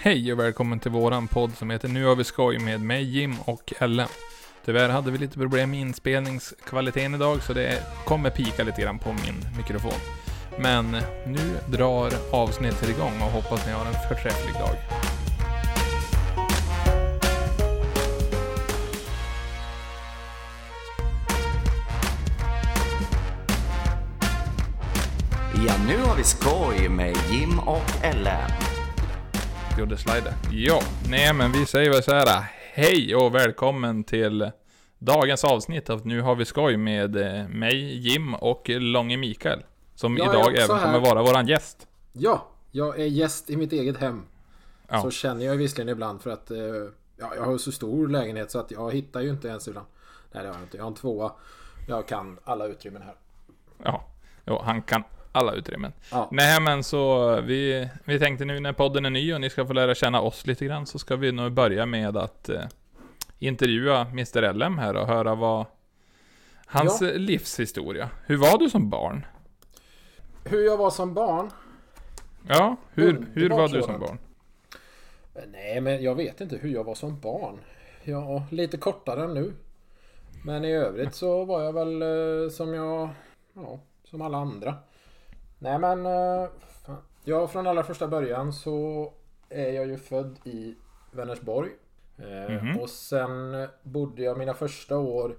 Hej och välkommen till våran podd som heter Nu har vi skoj med mig Jim och Ellen. Tyvärr hade vi lite problem med inspelningskvaliteten idag så det kommer pika lite grann på min mikrofon. Men nu drar avsnittet igång och hoppas ni har en förträfflig dag. Ja, nu har vi skoj med Jim och Ellen. Gjorde slider. Ja, nej men vi säger väl så här. Hej och välkommen till dagens avsnitt av Nu har vi skoj med eh, mig, Jim och Långe Mikael. Som Jag idag även här. kommer vara våran gäst. Ja, jag är gäst i mitt eget hem. Ja. Så känner jag visserligen ibland för att eh, ja, jag har så stor lägenhet så att jag hittar ju inte ens ibland. Nej det har jag inte. Jag har en tvåa. Jag kan alla utrymmen här. Ja, jo, han kan alla utrymmen. Ja. Nej men så vi, vi tänkte nu när podden är ny och ni ska få lära känna oss lite grann så ska vi nog börja med att eh, intervjua Mr LM här och höra vad hans Ja. eh, livshistoria. Hur var du som barn? Hur jag var som barn? Ja, hur, Underbart hur var du som barn? Nej men jag vet inte hur jag var som barn. Ja, lite kortare än nu. Men i övrigt så var jag väl eh, som jag... Ja, som alla andra. Nej men... Eh, fan. ja, från allra första början så är jag ju född i Vänersborg. Eh, Mhm. Och sen bodde jag mina första år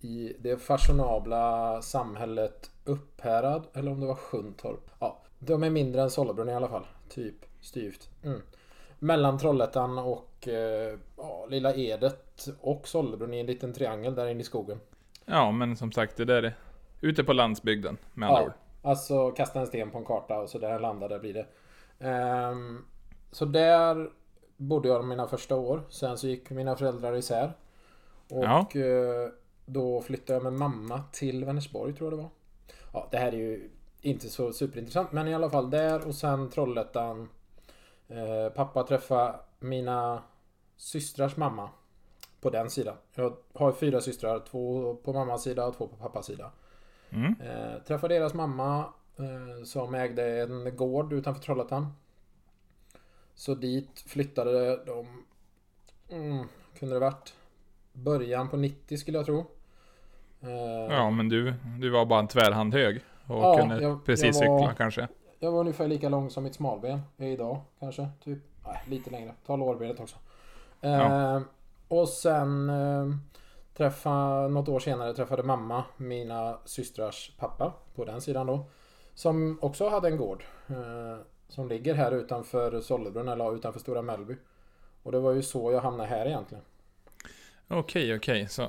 i det fashionabla samhället Upphärad. Eller om det var Sjuntorp. Ja, de är mindre än Sollebrunn i alla fall. Typ styvt. Mm. Mellan Trollhättan och eh, ja, Lilla Edet och Sollebrunn i en liten triangel där inne i skogen. Ja, men som sagt, det där är ute på landsbygden med andra Ja, ord. Alltså kasta en sten på en karta och så där den landar, där blir det. Ehm, så där bodde jag mina första år. Sen så gick mina föräldrar isär. Och Ja. eh, då flyttade jag med mamma till Vänersborg tror jag det var. Ja, det här är ju inte så superintressant men i alla fall där och sen Trollhättan. Eh, pappa träffade mina systrars mamma. På den sidan. Jag har fyra systrar. Två på mammas sida och två på pappas sida. Mm. Eh, träffade deras mamma eh, som ägde en gård utanför Trollhättan. Så dit flyttade de... Mm, kunde det varit? Början på 90 skulle jag tro. Eh, Ja, men du, du var bara en tvärhand hög och Ja, kunde jag- precis jag var- cykla kanske. Jag var ungefär lika lång som mitt smalben är idag kanske. Typ. Nej, lite längre. Ta lårbenet också. Eh, Ja. Och sen eh, träffa, något år senare träffade mamma mina systrars pappa på den sidan då. Som också hade en gård. Eh, som ligger här utanför Sollebrunn eller utanför Stora Mellby. Och det var ju så jag hamnade här egentligen. Okej, okej, så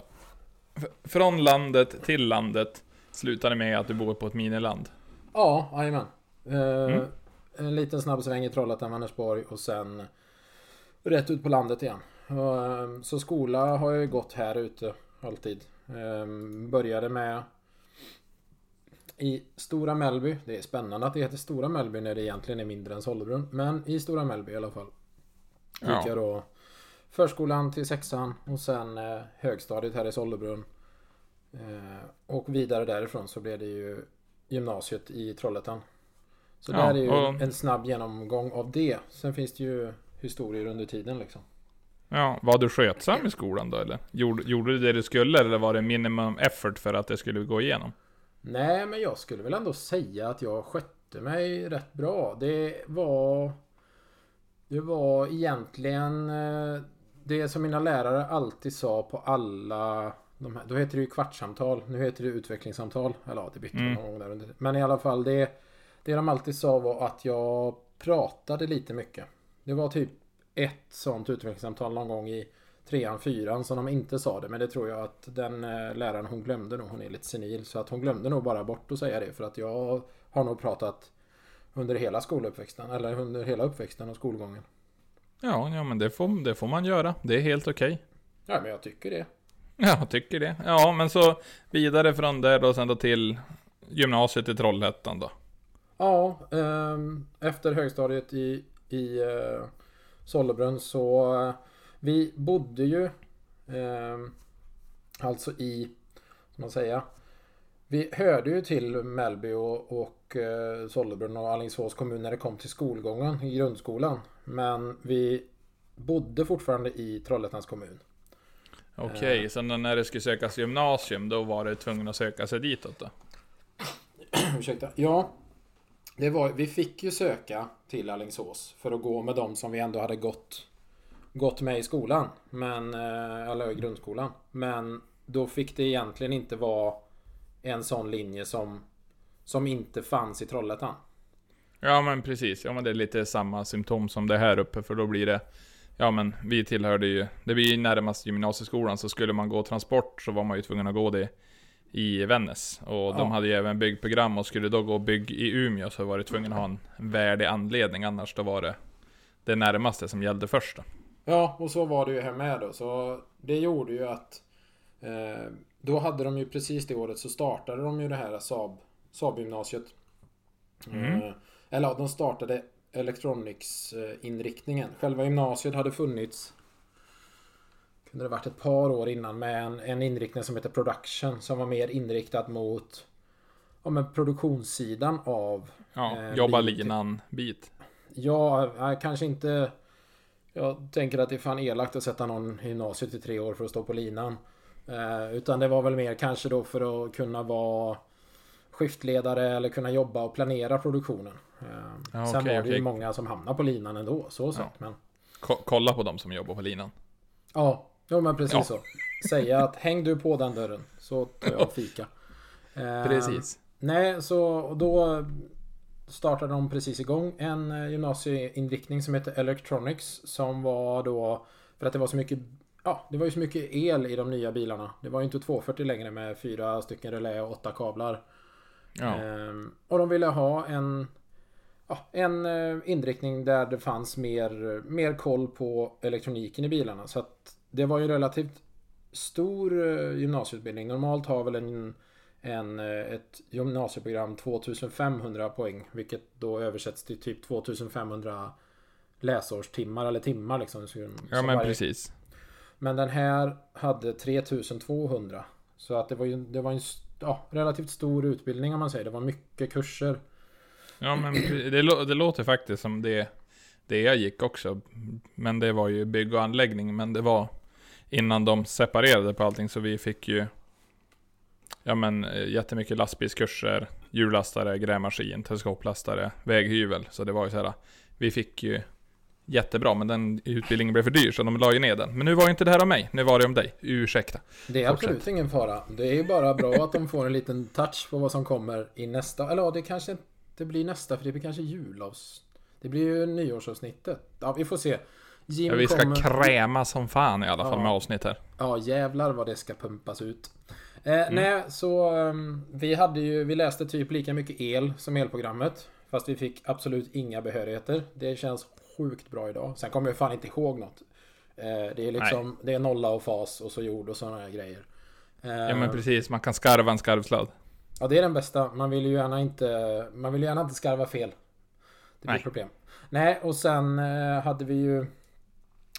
f- från landet till landet slutade med att du bor på ett miniland. Ja, jajamän. Eh, Mm. En liten snabb sväng i Trollhättan, Vänersborg och sen rätt ut på landet igen. Och, eh, Så skola har jag ju gått här ute alltid. Eh, Började med i Stora Mellby. Det är spännande att det heter Stora Mellby när det egentligen är mindre än Sollebrunn. Men i Stora Mellby i alla fall. Gick Ja. jag då förskolan till sexan och sen eh, högstadiet här i Sollebrunn. Eh, och vidare därifrån så blev det ju gymnasiet i Trollhättan. Så Ja, där är ju och- en snabb genomgång av det. Sen finns det ju historier under tiden liksom. Ja, var du skötsam i skolan då eller? Gjorde, gjorde du det du skulle eller var det minimum effort för att det skulle gå igenom? Nej, men jag skulle väl ändå säga att jag skötte mig rätt bra. Det var... Det var egentligen eh, det som mina lärare alltid sa på alla... De här, då heter det ju kvartssamtal. Nu heter det utvecklingssamtal. Eller ja, det bytte Mm. någon gång där under. Men i alla fall det... Det de alltid sa var att jag pratade lite mycket. Det var typ ett sånt utvecklingssamtal någon gång i trean, fyran som de inte sa det. Men det tror jag att den eh, läraren hon glömde nog. Hon är lite senil. Så att hon glömde nog bara bort att säga det. För att jag har nog pratat under hela skoluppväxten. Eller under hela uppväxten och skolgången. Ja, ja men det får, det får man göra. Det är helt okej. Ja, men jag tycker det. Ja, jag tycker det. Ja, men så vidare från där då sen då till gymnasiet i Trollhättan då. Ja, ehm, efter högstadiet i, i eh, Sollebrunn så eh, vi bodde ju ehm, alltså i, ska man säga, Vi hörde ju till Mellby och, och eh, Sollebrunn och Alingsås kommun när det kom till skolgången i grundskolan. Men vi bodde fortfarande i Trollhättans kommun. Okej, så när det skulle sökas gymnasium, då var det tvungen att söka sig ditåt då? Ursäkta. Ja. Det var, vi fick ju söka till Alingsås för att gå med dem som vi ändå hade gått, gått med i skolan. Men, eh, eller i grundskolan. Men då fick det egentligen inte vara en sån linje som, som inte fanns i Trollhättan. Ja men precis, ja men det är lite samma symptom som det här uppe, för då blir det Ja men vi tillhörde ju, det blir ju närmast gymnasieskolan, så skulle man gå transport så var man ju tvungen att gå det i Vännäs. Och Ja. de hade ju även byggprogram och skulle då gå bygg i Umeå så var det tvungen att ha en värdig anledning, annars då var det det närmaste som gällde först då. Ja, och så var det ju här med då. Så det gjorde ju att eh, då hade de ju precis det året så startade de ju det här Saab, Saab-gymnasiet. Mm. Eh, eller ja, de startade Electronics-inriktningen. Själva gymnasiet hade funnits kunde det varit ett par år innan med en, en inriktning som heter Production som var mer inriktad mot ja, men produktionssidan av Ja, Eh, jobba bil- linan bit. Ja, kanske inte... Jag tänker att det är fan elakt att sätta någon i gymnasiet i tre år för att stå på linan. Eh, utan det var väl mer kanske då för att kunna vara skiftledare eller kunna jobba och planera produktionen. Eh, Ja, sen okej, var det ju okej. många som hamnade på linan ändå, så sett. Men Ko- kolla på de som jobbar på linan. ja, jo, men precis Ja. så. Säga att häng du på den dörren så tar jag fika. Eh, Precis. Nej, så då startade de precis igång en eh, gymnasieinriktning som heter Electronics som var då för att det var så mycket Ja, det var ju så mycket el i de nya bilarna. Det var ju inte 240 längre med fyra stycken relä och åtta kablar. Ja. Ehm, och de ville ha en ja, En eh, inriktning där det fanns mer, mer koll på elektroniken i bilarna. Så att det var ju relativt stor eh, gymnasieutbildning. Normalt har väl en, en, eh, ett gymnasieprogram 2500 poäng. Vilket då översätts till typ 2500 läsårstimmar eller timmar liksom. Ja men varje- precis. men den här hade 3200. Så att det var ju det var en ja, relativt stor utbildning om man säger. Det var mycket kurser. Ja men det, det låter faktiskt som det, det jag gick också. Men det var ju bygg och anläggning. Men det var innan de separerade på allting så vi fick ju Ja men eh, jättemycket lastbilskurser, hjullastare, grävmaskin, teleskoplastare, väghyvel. Så det var ju så här. Vi fick ju jättebra men den utbildningen blev för dyr så de la ju ner den. Men nu var ju inte det här om mig, nu var det om dig. Ursäkta. Det är Fortsätt. absolut ingen fara. Det är ju bara bra att de får en liten touch på vad som kommer i nästa. Eller ja, det kanske inte blir nästa för det blir kanske julavs... Det blir ju nyårsavsnittet. Ja, vi får se. Jim Ja, vi ska kommer... kräma som fan i alla fall Ja. med avsnitt här. Ja, jävlar vad det ska pumpas ut. Eh, Nej, så ehm, vi hade ju, vi läste typ lika mycket el som elprogrammet. Fast vi fick absolut inga behörigheter. Det känns sjukt bra idag. Sen kommer jag fan inte ihåg något. Eh, det är liksom, det är nolla och fas och så jord och sådana grejer. Eh, Ja men precis, man kan skarva en skarvsladd. Ja, det är den bästa. Man vill ju gärna inte, man vill ju gärna inte skarva fel. Det blir Nej. problem. Nej, och sen eh, hade vi ju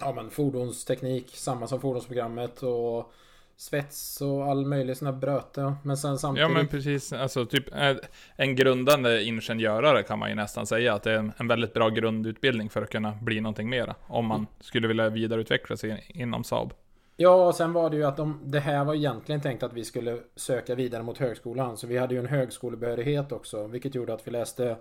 ja, men fordonsteknik, samma som fordonsprogrammet och svets och all möjlig sån här bröte. Men sen Ja samtidigt... men precis, alltså typ eh, en grundande ingenjörare kan man ju nästan säga att det är en, en väldigt bra grundutbildning för att kunna bli någonting mera. Om man skulle vilja vidareutveckla sig inom Saab. Ja, och sen var det ju att de, det här var egentligen tänkt att vi skulle söka vidare mot högskolan. Så vi hade ju en högskolebehörighet också, vilket gjorde att vi läste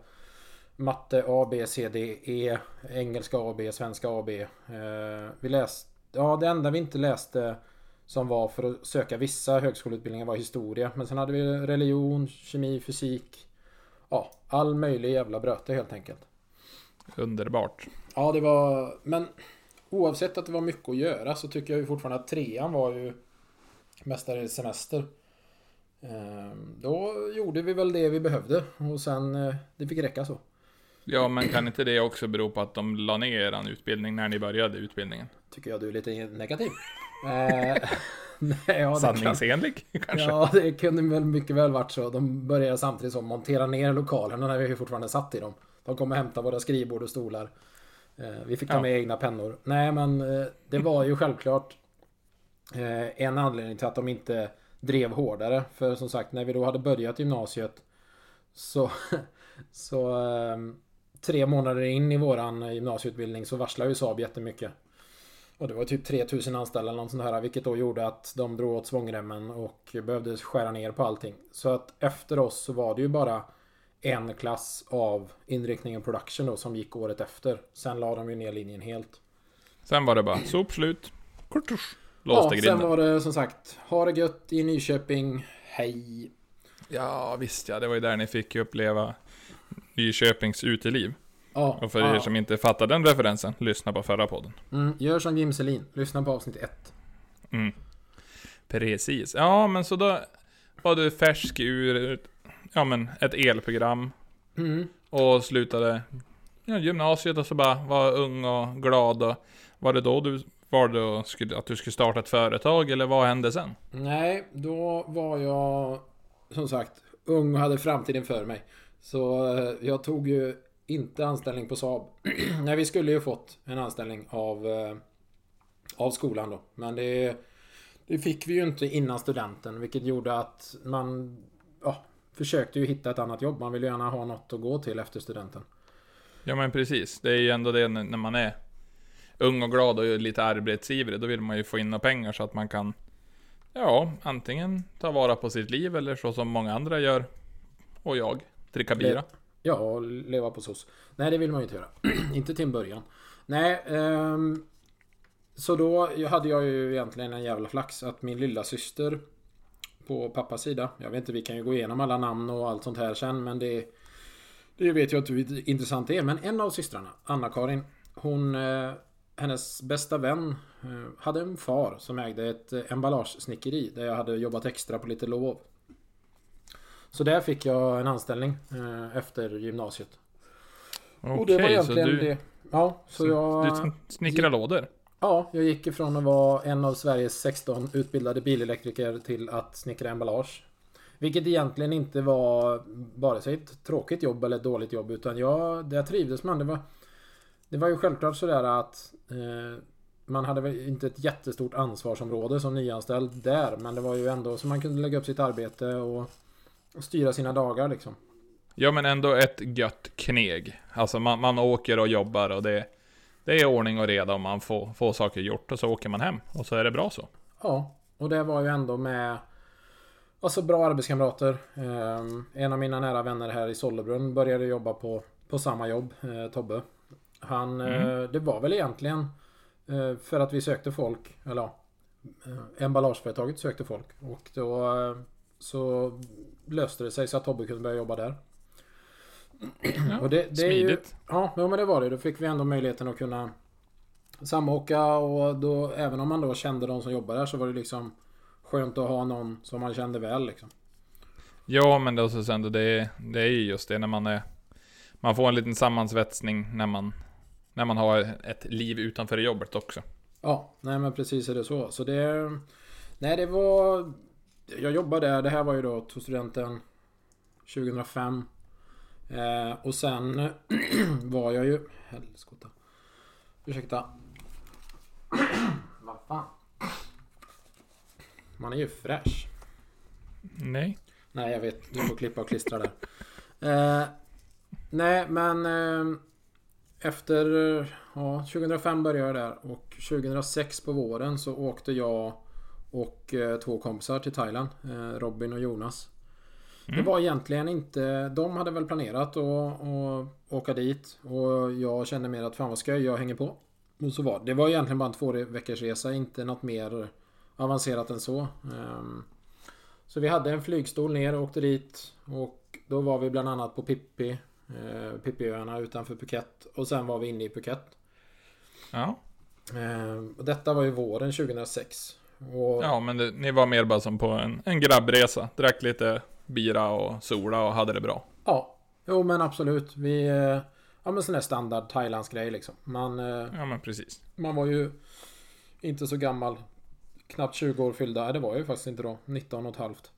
matte A, B, C, D, E, engelska A, B, svenska A, B. Eh, vi läste, ja det enda vi inte läste som var för att söka vissa högskoleutbildningar var historia. Men sen hade vi religion, kemi, fysik. Ja, all möjlig jävla bröte helt enkelt. Underbart. Ja, det var... Men oavsett att det var mycket att göra så tycker jag ju fortfarande att trean var ju mestadels semester. Ehm, Då gjorde vi väl det vi behövde och sen eh, det fick räcka så. Ja men kan inte det också bero på att de la ner eran utbildning när ni började utbildningen? Tycker jag du är lite negativ. Eh, Nej, ja, det kan, Sanningsenlig kanske? ja, det kunde väl mycket väl varit så. De började samtidigt som montera ner lokalerna när vi fortfarande satt i dem. De kom och hämtade våra skrivbord och stolar. Eh, Vi fick ta Ja. med egna pennor. Nej men eh, det var ju självklart eh, en anledning till att de inte drev hårdare. För som sagt, när vi då hade börjat gymnasiet så, så ehm, tre månader in i våran gymnasieutbildning så varslade ju Saab jättemycket. Och det var typ 3000 anställda eller något sånt här. Vilket då gjorde att de drog åt svångremmen och behövde skära ner på allting. Så att efter oss så var det ju bara en klass av inriktningen production då som gick året efter. Sen la de ju ner linjen helt. Sen var det bara sop slut. Kurtusch. Ja, Låste sen grinden. var det som sagt Ha det gött i Nyköping. Hej. Ja, visst ja. Det var ju där ni fick uppleva Nyköpings uteliv. Ja, Och för ja. er som inte fattar den referensen, lyssna på förra podden. Mm, gör som Jim Selin. Lyssna på avsnitt ett. Mm. Precis. Ja, men så då var du färsk ur ja, men ett elprogram Mm. och slutade ja, gymnasiet och så bara var ung och glad. Och var det då du skulle, att du skulle starta ett företag eller vad hände sen? Nej, då var jag som sagt ung och hade framtiden för mig. Så eh, jag tog ju inte anställning på Saab. Nej, vi skulle ju fått en anställning av, eh, av skolan då. Men det, det fick vi ju inte innan studenten. Vilket gjorde att man ja, försökte ju hitta ett annat jobb. Man vill ju gärna ha något att gå till efter studenten. Ja men precis, det är ju ändå det när när man är ung och glad och lite arbetsivrig, då vill man ju få in några pengar så att man kan Ja, antingen ta vara på sitt liv eller så som många andra gör Och jag, dricka bira Ja, och leva på SOS. Nej, det vill man ju inte göra. inte till en början. Nej, ehm, så då hade jag ju egentligen en jävla flax att min lilla syster på pappas sida. Jag vet inte, vi kan ju gå igenom alla namn och allt sånt här sen, men det det vet jag inte hur intressant det är. Men en av systrarna, Anna-Karin, hon eh, hennes bästa vän eh, hade en far som ägde ett eh, emballagesnickeri där jag hade jobbat extra på lite lov. Så där fick jag en anställning eh, efter gymnasiet. Okej, och det var så egentligen du, det. Ja, så jag... du sn- snickrar lådor? Ja, jag gick ifrån att vara en av Sveriges 16 utbildade bilelektriker till att snickra emballage. Vilket egentligen inte var vare sig ett tråkigt jobb eller ett dåligt jobb utan jag, det jag trivdes med. Det var, det var ju självklart sådär att eh, man hade väl inte ett jättestort ansvarsområde som nyanställd där. Men det var ju ändå så man kunde lägga upp sitt arbete och, och styra sina dagar liksom. Ja men ändå ett gött kneg Alltså man, man åker och jobbar och det Det är ordning och reda om man får, får saker gjort och så åker man hem och så är det bra så Ja, och det var ju ändå med Alltså bra arbetskamrater. Ehm, en av mina nära vänner här i Sollebrunn började jobba på, på samma jobb, eh, Tobbe. Han, eh, det var väl egentligen eh, för att vi sökte folk, eller ja, eh, emballageföretaget sökte folk. Och då eh, så löste det sig så att Tobbe kunde börja jobba där. ja, Och det, det är ju, Smidigt Ja, men det var det. Då fick vi ändå möjligheten att kunna samåka och då även om man då kände de som jobbar där så var det liksom skönt att ha någon som man kände väl liksom. Ja, men det, sen, då, det, är- det är ju just det när man är... Man får en liten sammansvetsning när man, när man har ett liv utanför jobbet också. Ja, nej men precis är det så. Så det... Nej, det var... Jag jobbade där. Det här var ju då tog studenten 2005. Eh, och sen var jag ju... Helskotta. Ursäkta. Vad fan. Man är ju fräsch. Nej. Nej, jag vet. Du får klippa och klistra där. Eh, nej, men eh, efter eh, ja, 2005 började jag där och 2006 på våren så åkte jag och eh, två kompisar till Thailand. Eh, Robin och Jonas. Det var egentligen inte... De hade väl planerat att att åka dit och jag kände mer att fan vad skoj, jag hänger på. Och så var det. Det var egentligen bara en två veckors resa, inte något mer avancerat än så. Ehm, så vi hade en flygstol ner och åkte dit. Och då var vi bland annat på Pippi. Eh, Pippiöarna utanför Phuket. Och sen var vi inne i Phuket. Ja. Eh, och detta var ju våren 2006. Och, Ja, men det, ni var mer bara som på en, en grabbresa. Drack lite bira och sola och hade det bra. ja. Jo men absolut. Vi... Eh, ja men sån där standard Thailands grej liksom. Man, eh, Ja, men precis. man var ju inte så gammal. Knappt 20 år fyllda. Det var ju faktiskt inte då. 19 och ett halvt.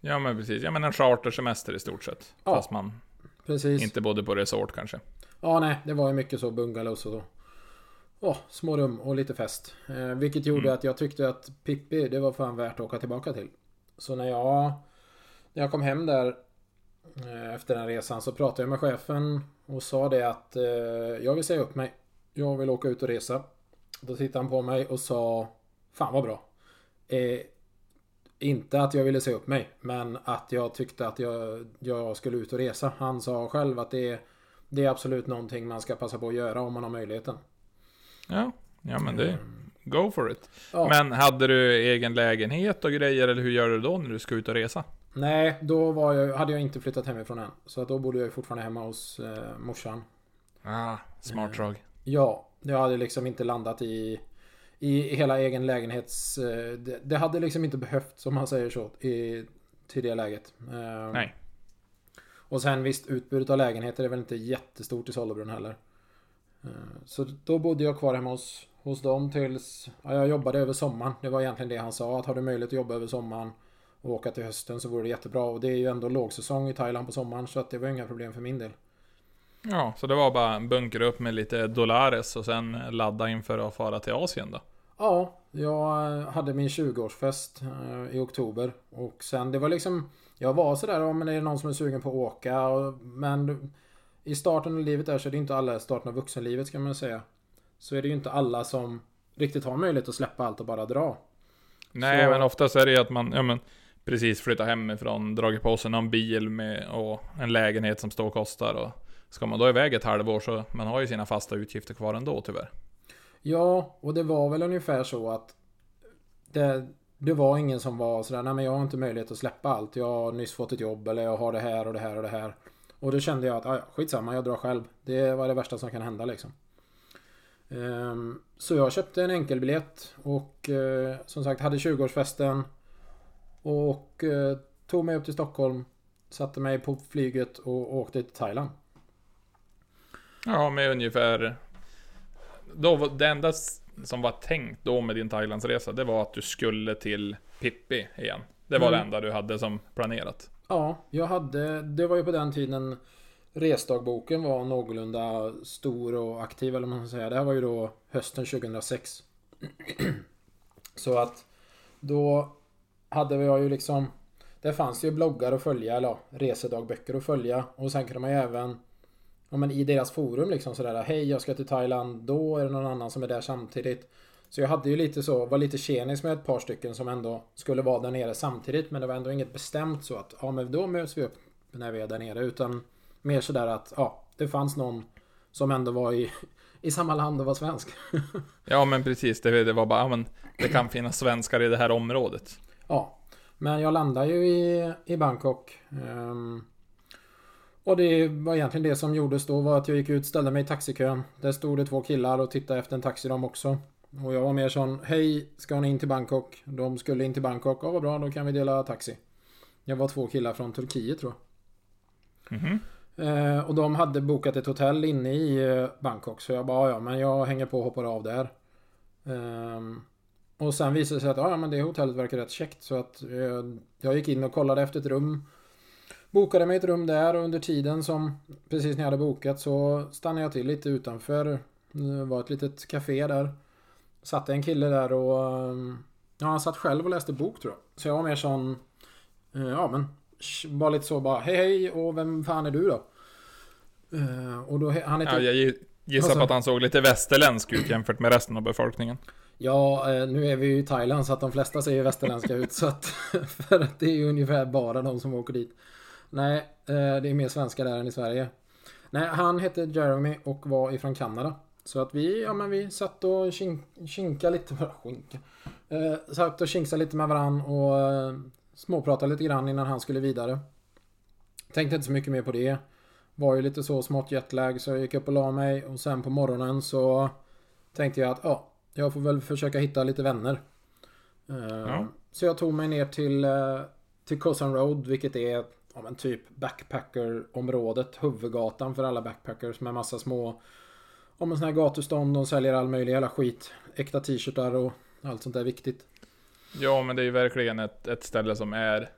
Ja, men precis. Ja, men en chartersemester i stort sett. Ja. Fast man Precis. inte bodde på resort kanske. Ja, nej, det var ju mycket så bungalows och så. Åh, små rum och lite fest. Eh, vilket gjorde att jag tyckte att Pippi, det var fan värt att åka tillbaka till. Så när jag, när jag kom hem där eh, efter den resan så pratade jag med chefen och sa det att eh, jag vill säga upp mig. Jag vill åka ut och resa. Då tittade han på mig och sa Fan vad bra. Eh, inte att jag ville säga upp mig, men att jag tyckte att jag, jag skulle ut och resa. Han sa själv att det är, det är absolut någonting man ska passa på att göra om man har möjligheten. Ja, ja men det... Go for it. Ja. Men hade du egen lägenhet och grejer, eller hur gör du då när du ska ut och resa? Nej, då jag, hade jag inte flyttat hemifrån än. Så att då bodde jag fortfarande hemma hos eh, morsan. Ah, smart drag. Ja, jag hade liksom inte landat i, i hela egen lägenhets... Eh, det, det hade liksom inte behövts, om man säger så, i, till det läget. Eh, Nej. Och sen visst, utbudet av lägenheter är väl inte jättestort i Sollebrunn heller. Eh, Så då bodde jag kvar hemma hos, hos dem tills... Ja, jag jobbade över sommaren. Det var egentligen det han sa. Att har du möjlighet att jobba över sommaren och åka till hösten så vore det jättebra. Och det är ju ändå lågsäsong i Thailand på sommaren så att det var inga problem för min del. Ja, så det var bara bunkra upp med lite dollares och sen ladda inför att fara till Asien då? Ja, jag eh, hade min 20-årsfest eh, i oktober. Och sen det var liksom... Jag var sådär, ja men är det någon som är sugen på att åka? Men i starten av livet där så är det inte alla i starten av vuxenlivet ska man säga. Så är det ju inte alla som riktigt har möjlighet att släppa allt och bara dra. Nej, Så- men oftast är det ju att man, ja men, precis flyttat hemifrån, dragit på sig någon bil med, och en lägenhet som står och kostar och Ska man då iväg ett halvår så, man har ju sina fasta utgifter kvar ändå tyvärr. Ja, och det var väl ungefär så att det, det var ingen som var sådär, nej men jag har inte möjlighet att släppa allt. Jag har nyss fått ett jobb eller jag har det här och det här och det här. Och då kände jag att, "Ah, skitsamma, jag drar själv. Det var det värsta som kan hända liksom. Ehm, Så jag köpte en enkelbiljett och eh, som sagt hade 20-årsfesten. Och eh, tog mig upp till Stockholm. Satte mig på flyget och åkte till Thailand. Ja, med ungefär... Då var, det enda som var tänkt då med din Thailandsresa, det var att du skulle till Pippi igen. Det var Mm. det enda du hade som planerat. Ja, jag hade... Det var ju på den tiden resdagboken var någorlunda stor och aktiv eller vad man ska säga. Det här var ju då hösten 2006. Så att då hade jag ju liksom... Det fanns ju bloggar att följa, eller ja, resedagböcker att följa. Och sen kunde man ju även... Ja men i deras forum liksom sådär. Hej jag ska till Thailand. Då är det någon annan som är där samtidigt. Så jag hade ju lite så, var lite tjenis med ett par stycken som ändå skulle vara där nere samtidigt. Men det var ändå inget bestämt så att ja men då möts vi upp när vi är där nere. Utan mer sådär att ja, det fanns någon som ändå var i, i samma land och var svensk. Ja, men precis. Det, det var bara, ja, men det kan finnas svenskar i det här området. Ja, men jag landade ju i, i Bangkok. Ehm, och det var egentligen det som gjordes då var att jag gick ut, ställde mig i taxikön. Där stod det två killar och tittade efter en taxi de också. Och jag var mer sån, hej, ska ni in till Bangkok? De skulle in till Bangkok, ja vad bra, då kan vi dela taxi. Jag var två killar från Turkiet tror jag. Mhm. Eh, och de hade bokat ett hotell inne i eh, Bangkok. Så jag bara, ja men jag hänger på och hoppar av där. Ehm, och sen visade det sig att ja, men det hotellet verkar rätt käckt. Så att eh, jag gick in och kollade efter ett rum. Bokade mig ett rum där och under tiden som precis när jag hade bokat så stannade jag till lite utanför. Det var ett litet café där. Satt en kille där och ehm, ja, han satt själv och läste bok tror jag. Så jag var mer sån eh, ja men var lite så bara hej hej och vem fan är du då? Eh, och då han heter Ja, jag gi- gissar Alltså- på att han såg lite västerländsk ut jämfört med resten av befolkningen. Ja, eh, nu är vi ju i Thailand så att de flesta ser ju västerländska ut. Så att, för att det är ju ungefär bara de som åker dit. Nej, det är mer svenskar där än i Sverige. Nej, han hette Jeremy och var ifrån Kanada. Så att vi, ja men vi satt och kink, kinka lite, skinka. Eh, satt och kinksa lite med varann och eh, småpratade lite grann innan han skulle vidare. Tänkte inte så mycket mer på det. Var ju lite så smått jetlag så jag gick upp och la mig och sen på morgonen så tänkte jag att ja, jag får väl försöka hitta lite vänner. Eh, Ja. Så jag tog mig ner till, eh, till Kosan Road, vilket är ja, men typ backpackerområdet. Huvudgatan för alla backpackers med massa små om en sån här gatustånd. De säljer all möjlig jävla skit. Äkta t-shirtar och allt sånt där viktigt. Ja, men det är ju verkligen ett, ett ställe som är...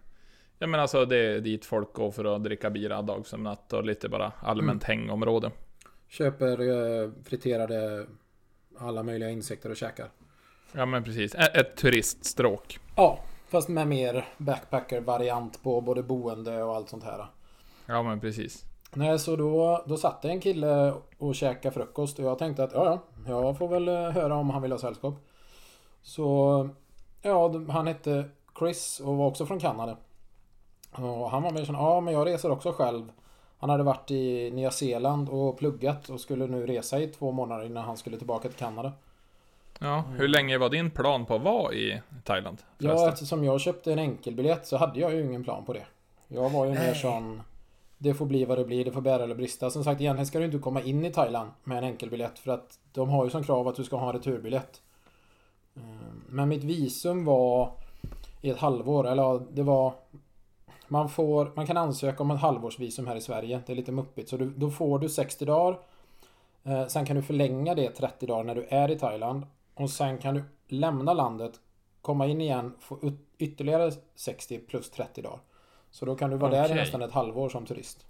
Ja men alltså det är dit folk går för att dricka bira dag som natt och lite bara allmänt hängområde. Köper eh, friterade alla möjliga insekter och käkar. Ja men precis, ett, ett turiststråk. Ja, Fast med mer backpacker-variant på både boende och allt sånt här. Ja, men precis. Nej, så då, då satt en kille och käkade frukost och jag tänkte att ja, ja, jag får väl eh, höra om han vill ha sällskap. Så, ja, han hette Chris och var också från Kanada. Och han var med och ja men jag reser också själv. Han hade varit i Nya Zeeland och pluggat och skulle nu resa i två månader innan han skulle tillbaka till Kanada. Ja, hur länge var din plan på att vara i Thailand? Ja, förresten? eftersom jag köpte en enkelbiljett så hade jag ju ingen plan på det. Jag var ju mer Nej. Det får bli vad det blir, det får bära eller brista. Som sagt, egentligen ska du inte komma in i Thailand med en enkelbiljett för att de har ju som krav att du ska ha en returbiljett. Ehm, men mitt visum var i ett halvår, eller ja, det var... Man får, man kan ansöka om ett halvårsvisum här i Sverige. Det är lite muppigt. Så du, då får du 60 dagar. Eh, sen kan du förlänga det 30 dagar när du är i Thailand. Och sen kan du lämna landet, komma in igen, få ytterligare 60 plus 30 dagar. Så då kan du vara där i nästan ett halvår som turist.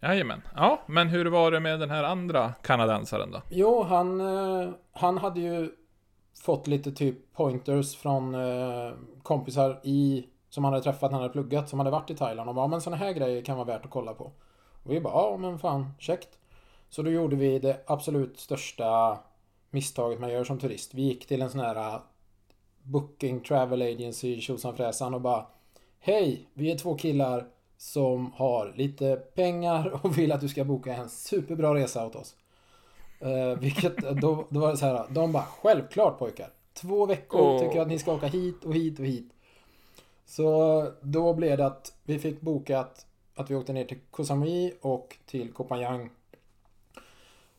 Jajamän. Ja, men hur var det med den här andra kanadensaren då? Jo, han, eh, han hade ju fått lite typ pointers från eh, kompisar i som han hade träffat när han hade pluggat som hade varit i Thailand och bara, "Ja, men såna här grejer kan vara värt att kolla på. Och vi bara, ja men fan, käckt. Så då gjorde vi det absolut största misstaget man gör som turist. Vi gick till en sån här eh, Booking Travel Agency tjosan fräsan och bara Hej, vi är två killar som har lite pengar och vill att du ska boka en superbra resa åt oss. Eh, vilket, då, då var det så här, de bara självklart pojkar. Två veckor Åh. tycker jag att ni ska åka hit och hit och hit. Så då blev det att vi fick bokat att vi åkte ner till Koh Samui och till Koh Phangan.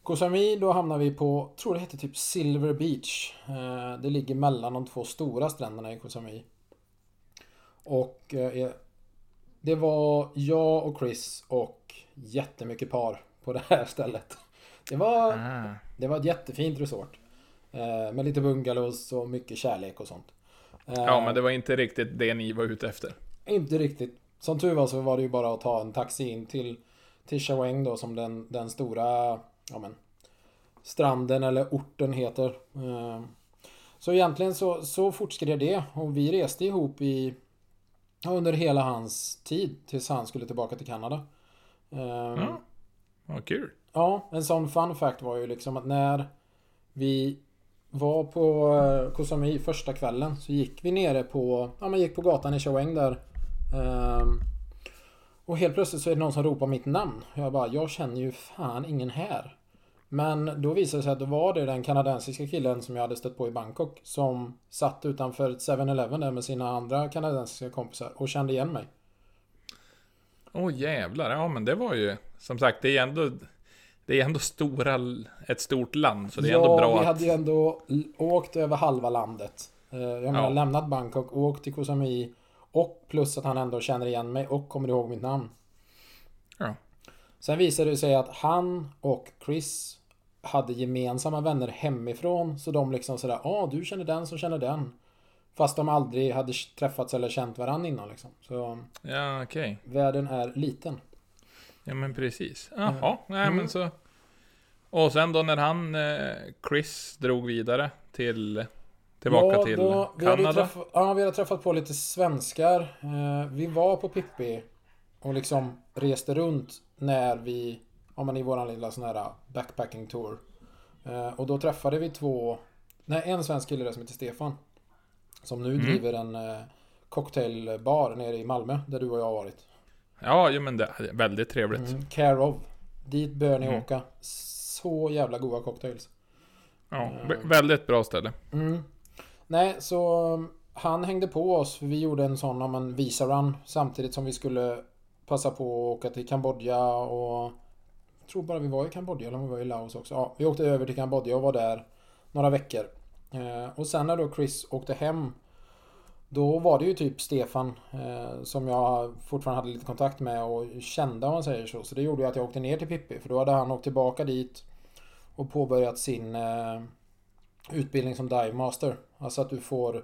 Koh Samui, då hamnade vi på, tror det heter typ Silver Beach. Eh, det ligger mellan de två stora stränderna i Koh Samui. Och eh, det var jag och Chris och jättemycket par på det här stället. Det var, Ah. det var ett jättefint resort. Eh, med lite bungalows och mycket kärlek och sånt. Eh, Ja, men det var inte riktigt det ni var ute efter. Inte riktigt. Som tur var så var det ju bara att ta en taxi in till, till då som den, den stora ja, men, stranden eller orten heter. Eh, Så egentligen så, så fortskred det och vi reste ihop i under hela hans tid tills han skulle tillbaka till Kanada. Eh, Ja. Vad kul. Ja, en sån fun fact var ju liksom att när vi var på eh, Koh Samui första kvällen så gick vi nere på, ja man gick på gatan i Chaweng där. Ehm, och helt plötsligt så är det någon som ropar mitt namn. Jag bara, jag känner ju fan ingen här. Men då visade det sig att då var det den kanadensiska killen som jag hade stött på i Bangkok som satt utanför ett 7-Eleven där med sina andra kanadensiska kompisar och kände igen mig. Åh jävlar, ja men det var ju som sagt, det är ändå det är ändå stora, ett stort land, så det är ändå ja, bra vi att... hade ju ändå åkt över halva landet. Eh, Jag menar, Ja. lämnat Bangkok, åkt till Koh Samui och plus att han ändå känner igen mig och kommer ihåg mitt namn. Ja. Sen visade det sig att han och Chris hade gemensamma vänner hemifrån. Så de liksom sådär, ja ah, du känner den som känner den. Fast de aldrig hade träffats eller känt varandra innan liksom. Så Ja, okej. världen är liten. Ja men precis. Jaha, nej Mm. men så... Och sen då när han, eh, Chris, drog vidare till... Tillbaka Ja, till då- Kanada. träffat, ja, vi hade träffat på lite svenskar. Eh, vi var på Pippi och liksom reste runt när vi, ja men i våran lilla sån här backpacking tour. Eh, och då träffade vi två, nej en svensk kille där som heter Stefan. Som nu Mm. driver en eh, cocktailbar nere i Malmö där du och jag har varit. Ja, jo men det är väldigt trevligt. Mm, care of. Dit bör ni Mm. åka. Så jävla goda cocktails. Ja, vä- väldigt bra ställe. Mm. Nej, så um, han hängde på oss för vi gjorde en sån om en visa-run samtidigt som vi skulle passa på att åka till Kambodja och tror bara vi var i Kambodja eller om vi var i Laos också. Ja, vi åkte över till Kambodja och var där några veckor. Eh, och sen när då Chris åkte hem då var det ju typ Stefan eh, som jag fortfarande hade lite kontakt med och kände om man säger så. Så det gjorde ju att jag åkte ner till Pippi för då hade han åkt tillbaka dit och påbörjat sin eh, utbildning som dive master. Alltså att du får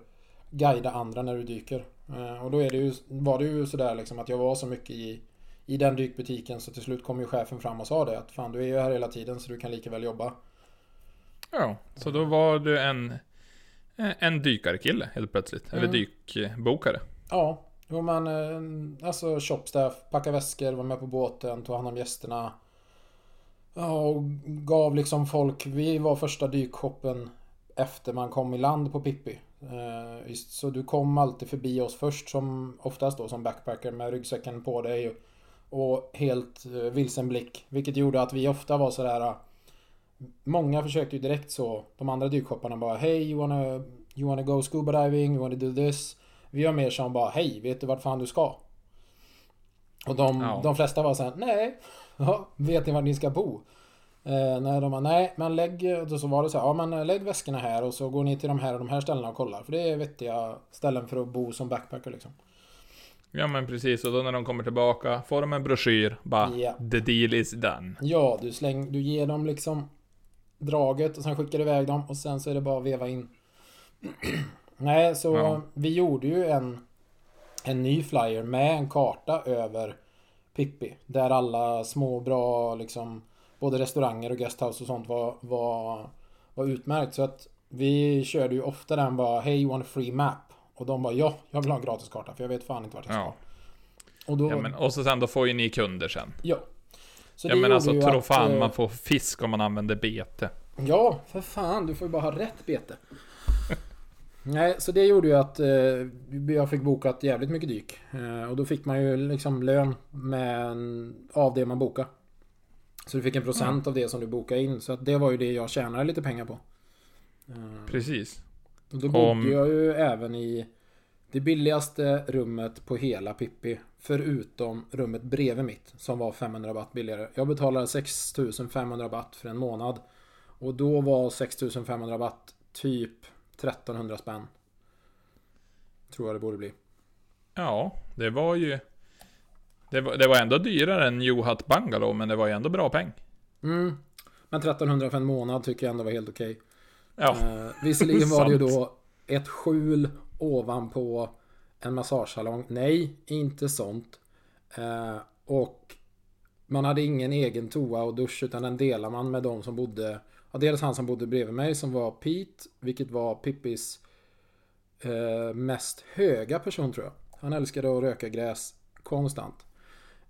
guida andra när du dyker. Eh, och då är det ju, var det ju sådär liksom att jag var så mycket i, i den dykbutiken så till slut kom ju chefen fram och sa det att fan du är ju här hela tiden så du kan lika väl jobba. Ja, så då var du en, en dykarkille helt plötsligt. Eller Mm. dykbokare. Ja, jo men eh, alltså shopstaff, packa väskor, var med på båten, tog hand om gästerna. Ja, och gav liksom folk, vi var första dykshoppen efter man kom i land på Pippi. Eh, Så du kom alltid förbi oss först som oftast då som backpacker med ryggsäcken på dig och helt eh, vilsen blick. Vilket gjorde att vi ofta var sådär eh, Många försökte ju direkt så, de andra dykshopparna bara Hej, you wanna, you wanna go scuba diving, you wanna do this? Vi var mer som bara Hej, vet du vart fan du ska? Och de, Ja. de flesta var såhär Nej, ja, vet ni var ni ska bo? Eh, nej, de bara, nej, men lägg... Och så var det så här, ja men lägg väskorna här och så går ni till de här och de här ställena och kollar. För det är vettiga ställen för att bo som backpacker liksom. Ja men precis, och då när de kommer tillbaka får de en broschyr. Bara, Ja. the deal is done. Ja, du släng, du ger dem liksom draget och sen skickar du iväg dem och sen så är det bara att veva in. Nej, så Ja. vi gjorde ju en, en ny flyer med en karta över Pippi. Där alla små bra liksom både restauranger och guesthouse och sånt var, var, var utmärkt. Så att vi körde ju ofta den bara Hey you want a free map? Och de bara ja, jag vill ha en gratiskarta för jag vet fan inte vart jag ska. Ja. Och då, ja men, och så sen då får ju ni kunder sen. ja. Så Ja men alltså tro att, fan eh, man får fisk om man använder bete. Ja, för fan. Du får ju bara ha rätt bete. Nej, så det gjorde ju att eh, jag fick bokat jävligt mycket dyk. Eh, och då fick man ju liksom lön med av det man bokade. Så du fick en procent av det som du bokade in. Så att det var ju det jag tjänade lite pengar på. Eh, Precis. Och då bodde Om- jag ju även i det billigaste rummet på hela Pippi. Förutom rummet bredvid mitt som var 500 baht billigare. Jag betalade 6500 baht för en månad. Och då var 6500 baht typ 1300 spänn. Tror jag det borde bli. Ja, det var ju... Det var, det var ändå dyrare än Johat Bungalow, men det var ju ändå bra peng. Mm. Men 1300 för en månad tycker jag ändå var helt okej. Ja, Eh, visserligen var det ju då ett skjul ovanpå en massagesalong. Nej, inte sånt. Eh, och man hade ingen egen toa och dusch utan den delar man med de som bodde. Ja, dels han som bodde bredvid mig som var Pete, vilket var Pippis eh, mest höga person tror jag. Han älskade att röka gräs konstant.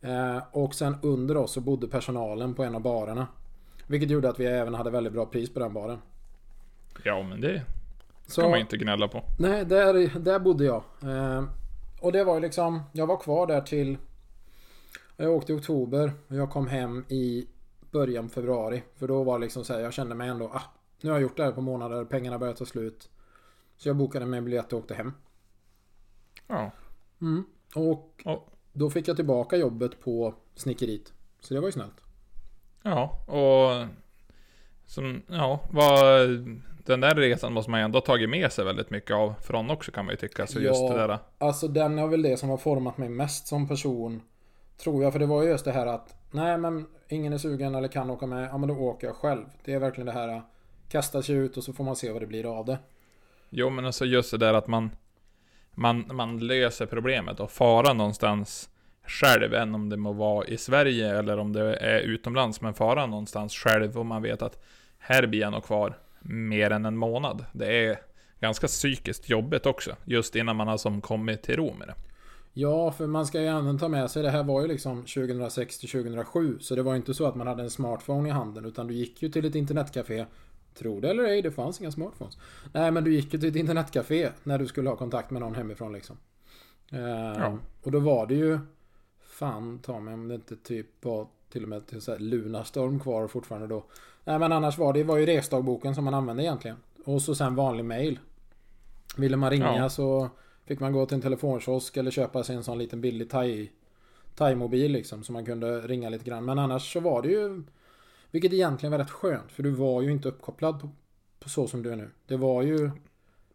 Eh, och sen under oss så bodde personalen på en av barerna. Vilket gjorde att vi även hade väldigt bra pris på den baren. Ja men det Så, ska man inte gnälla på. Nej, där, där bodde jag. Eh, och det var ju liksom, jag var kvar där till... Jag åkte i oktober och jag kom hem i början februari. För då var det liksom så här, jag kände mig ändå, ah, nu har jag gjort det här på månader, pengarna börjar ta slut. Så jag bokade mig en biljett och åkte hem. Ja. Och Och, då fick jag tillbaka jobbet på snickeriet. Så det var ju snällt. ja, och... Som, ja, vad... Den där resan måste man ju ändå tagit med sig väldigt mycket av från också kan man ju tycka. Så just Ja. det där... Alltså den är väl det som har format mig mest som person. Tror jag. För det var ju just det här att Nej men ingen är sugen eller kan åka med. Ja men då åker jag själv. Det är verkligen det här Kasta sig ut och så får man se vad det blir av det. Jo men alltså just det där att man... Man, man löser problemet och fara någonstans själv, än om det må vara i Sverige eller om det är utomlands, men fara någonstans själv och man vet att här blir jag nog kvar mer än en månad. Det är ganska psykiskt jobbigt också, just innan man har som kommit till ro med det. Ja, för man ska ju även ta med sig, det här var ju liksom 2006 till 2007. Så det var inte så att man hade en smartphone i handen. Utan du gick ju till ett internetcafé. Tro det eller ej, det fanns inga smartphones. Nej, men du gick ju till ett internetcafé när du skulle ha kontakt med någon hemifrån liksom. Eh, Ja. Och då var det ju... Fan ta mig om det inte typ var till och med till så här Lunarstorm kvar fortfarande då. Nej men annars var det var ju resdagboken som man använde egentligen. Och så sen vanlig mail. Ville man ringa Ja. så fick man gå till en telefonkiosk eller köpa sig en sån liten billig thai Thai-mobil liksom så man kunde ringa lite grann. Men annars så var det ju Vilket egentligen var rätt skönt för du var ju inte uppkopplad på, på så som du är nu. Det var ju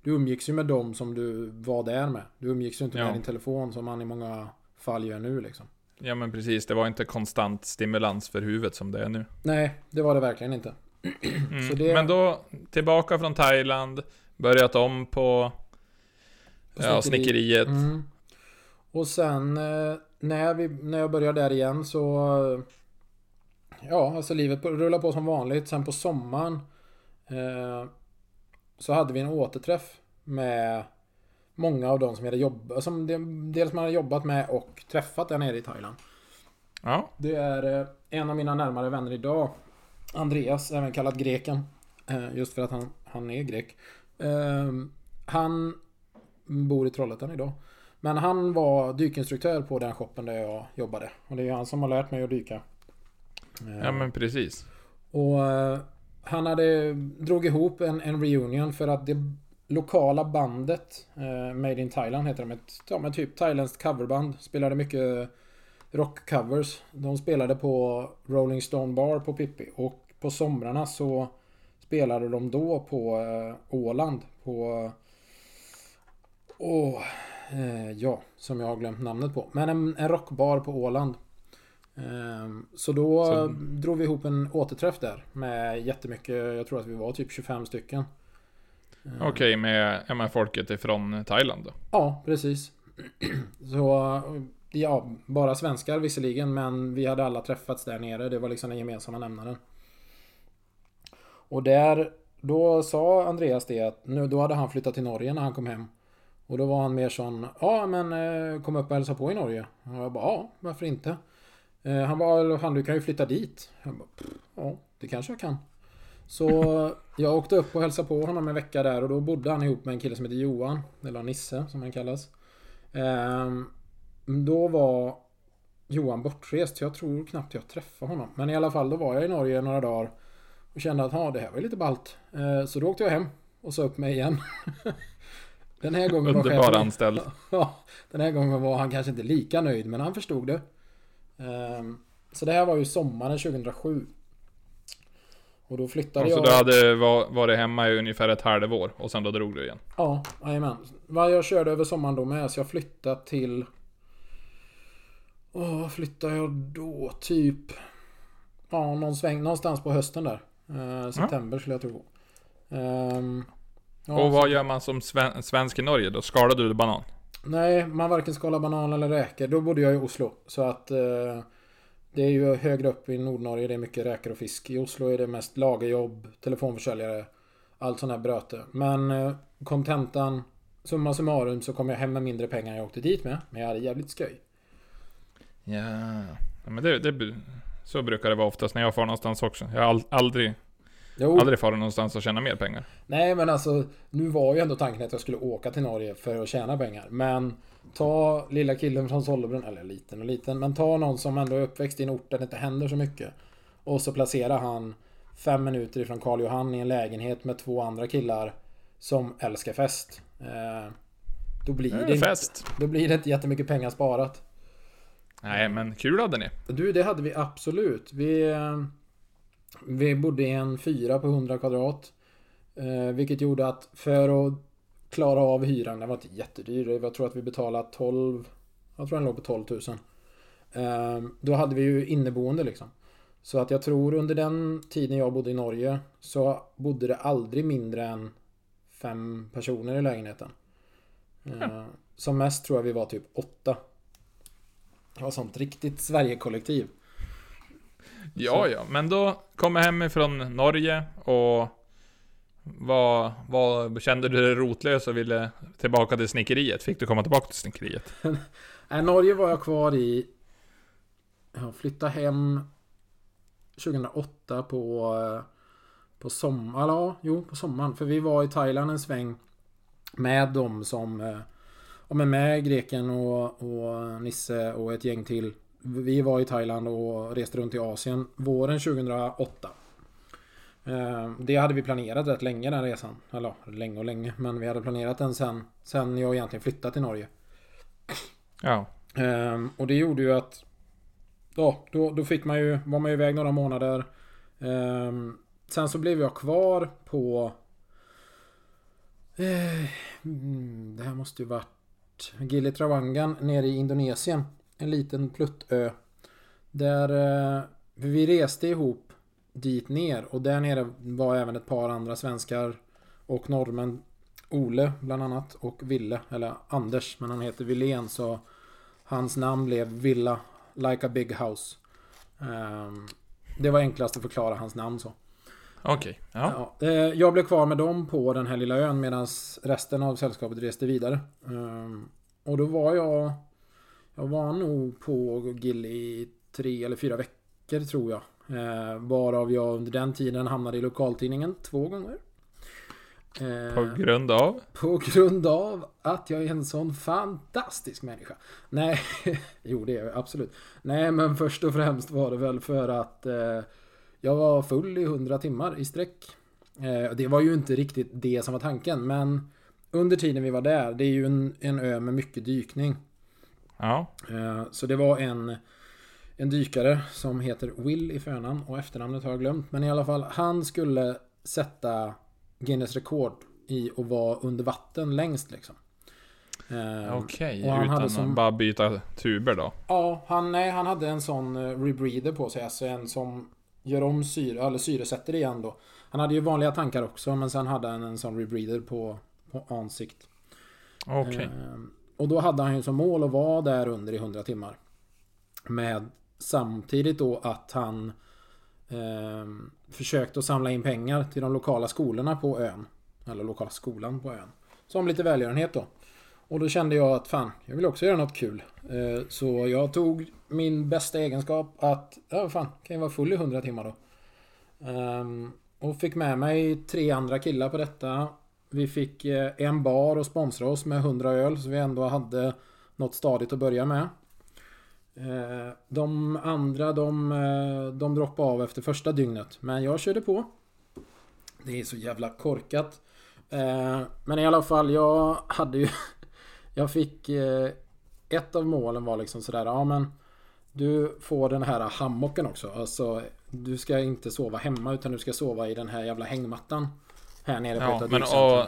Du umgicks ju med dem som du var där med. Du umgicks ju inte Ja. med din telefon som man i många fall gör nu liksom. Ja men precis, det var inte konstant stimulans för huvudet som det är nu. Nej, det var det verkligen inte. Mm. Det- Men då, tillbaka från Thailand, börjat om på, På ja, snickeri. snickeriet. Mm. Och sen eh, när, vi, när jag började där igen så... eh, Ja, alltså livet rullar på som vanligt. Sen på sommaren eh, så hade vi en återträff med många av de som hade jobbat, som dels man hade jobbat med och träffat där nere i Thailand. Ja. Det är eh, en av mina närmare vänner idag. Andreas, även kallad greken. Eh, Just för att han, han är grek. Eh, Han bor i Trollhättan idag. Men han var dykinstruktör på den shoppen där jag jobbade. Och det är han som har lärt mig att dyka. Ja, men precis. och eh, han hade drog ihop en, en reunion för att det lokala bandet eh, Made in Thailand heter de. Ett, ja, men typ thailändskt coverband. Spelade mycket rockcovers. De spelade på Rolling Stone Bar på Pippi. Och på somrarna så spelade de då på eh, Åland. På... Åh... eh, ja, som jag har glömt namnet på. Men en, en rockbar på Åland. Ehm, Så då Så- drog vi ihop en återträff där med jättemycket, jag tror att vi var typ 25 stycken. Ehm, Okej, med, ja, med folket ifrån Thailand då. Ja, precis. Så, ja, bara svenskar visserligen, men vi hade alla träffats där nere. Det var liksom den gemensamma nämnaren. Och där, då sa Andreas det att nu, då hade han flyttat till Norge när han kom hem. Och då var han mer sån, ja men eh, kom upp och hälsa på i Norge. Och jag bara, ja, varför inte? Eh, Han bara, han du kan ju flytta dit. Jag bara, "Pff, ja, det kanske jag kan. Så jag åkte upp och hälsade på honom en vecka där och då bodde han ihop med en kille som heter Johan. Eller Nisse som han kallas. Ehm, Då var Johan bortrest. Jag tror knappt jag träffade honom. Men i alla fall, då var jag i Norge några dagar. Och kände att det här var ju lite ballt. Eh, Så då åkte jag hem och sa upp mig igen. Den här gången var Underbar chefen- anställd. Ja, den här gången var han kanske inte lika nöjd, men han förstod det. Ehm, Så det här var ju sommaren 2007. Och då flyttade Och så jag... du hade va- varit hemma i ungefär ett halvår och sen då drog du igen. Ja, jajamän. Vad Jag körde över sommaren då med, så jag flyttade till... Åh, flyttade jag då? Typ... Ja, någon sväng, någonstans på hösten där. Eh, september skulle jag tro. Ehm, ja, och så- vad gör man som sven- svensk i Norge då? Skalar du banan? Nej, man varken skalar banan eller räkor. Då bodde jag i Oslo. Så att eh, det är ju högre upp i Nordnorge. Det är mycket räkor och fisk. I Oslo är det mest lagerjobb, telefonförsäljare, allt sånt här bröte. Men eh, kontentan, summa summarum så kom jag hem med mindre pengar än jag åkte dit med. Men jag hade jävligt skoj. Ja. men det, det, så brukar det vara oftast när jag far någonstans också. Jag har aldrig, Jo, aldrig farit någonstans och tjäna mer pengar. nej men alltså nu var ju ändå tanken att jag skulle åka till Norge för att tjäna pengar. Men ta lilla killen från Sollebrunn, eller liten och liten, men ta någon som ändå är uppväxt i en ort där det inte händer så mycket. Och så placerar han fem minuter ifrån Karl Johan i en lägenhet med två andra killar som älskar fest. Eh, då, blir Det det är inte, fest. då blir det inte jättemycket pengar sparat. Nej, men kul hade ni. Du, det hade vi absolut. Vi, eh, vi bodde i en fyra på 100 kvadrat. Eh, vilket gjorde att för att klara av hyran, den var inte jättedyr. Jag tror att vi betalade 12... Jag tror den låg på 12 000. Eh, då hade vi ju inneboende liksom. Så att jag tror under den tiden jag bodde i Norge så bodde det aldrig mindre än fem personer i lägenheten. Eh, som mest tror jag vi var typ åtta. Det var sånt riktigt Sverigekollektiv. Ja, ja, men då kom jag hemifrån Norge och vad, vad kände du dig rotlös och ville tillbaka till snickeriet? Fick du komma tillbaka till snickeriet? Nej, Norge var jag kvar i... Jag flyttade hem 2008 på... På sommaren, ja, jo på sommaren. För vi var i Thailand en sväng med dem som... Eh, och med, med greken och, och Nisse och ett gäng till. Vi var i Thailand och reste runt i Asien våren 2008. Eh, Det hade vi planerat rätt länge den resan. Eller länge och länge. Men vi hade planerat den sen, sen jag egentligen flyttade till Norge. Ja. Ehm, och det gjorde ju att Ja, då, då fick man ju, var man ju iväg några månader. Ehm, sen så blev jag kvar på eh, Det här måste ju varit Gili Trawangan nere i Indonesien. En liten pluttö. Där eh, vi reste ihop dit ner och där nere var även ett par andra svenskar och norrmän. Ole bland annat och Ville, eller Anders, men han heter Wilén så Hans namn blev Villa Like a Big House. Ehm, det var enklast att förklara hans namn så. Okej. Ja. Ja, eh, jag blev kvar med dem på den här lilla ön medan resten av sällskapet reste vidare. Ehm, Och då var jag... Jag var nog på Gill i tre eller fyra veckor tror jag. Eh, Varav jag under den tiden hamnade i lokaltidningen två gånger. Eh, På grund av? på grund av att jag är en sån fantastisk människa. Nej, jo det är jag absolut. Nej, men först och främst var det väl för att eh, jag var full i 100 timmar i sträck. Eh, det var ju inte riktigt det som var tanken, men under tiden vi var där, det är ju en, en ö med mycket dykning. Ja. Eh, Så det var en, en dykare som heter Will i förnamn och efternamnet har jag glömt. Men i alla fall, han skulle sätta Guinness rekord i att vara under vatten längst liksom. Eh, Okej, han utan hade som- bara byta tuber då? Ja, han, nej, han hade en sån eh, rebreather på sig. Alltså en som gör om syre, eller syresätter igen då. Han hade ju vanliga tankar också, men sen hade han en sån rebreather på, på ansikt. Okej. Eh, och då hade han ju som mål att vara där under i 100 timmar. Med samtidigt då att han eh, försökte att samla in pengar till de lokala skolorna på ön. Eller lokala skolan på ön. Som lite välgörenhet då. Och då kände jag att fan, jag vill också göra något kul. Eh, så jag tog min bästa egenskap att, ja fan, kan ju vara full i 100 timmar då. Eh, och fick med mig tre andra killar på detta. Vi fick eh, en bar och sponsra oss med 100 öl så vi ändå hade något stadigt att börja med. Eh, De andra de, eh, de droppade av efter första dygnet. Men jag körde på. Det är så jävla korkat. Eh, Men i alla fall jag hade ju... Jag fick... Ett av målen var liksom sådär, ja men... Du får den här hammocken också. Alltså du ska inte sova hemma utan du ska sova i den här jävla hängmattan. Här nere på Ja, men och-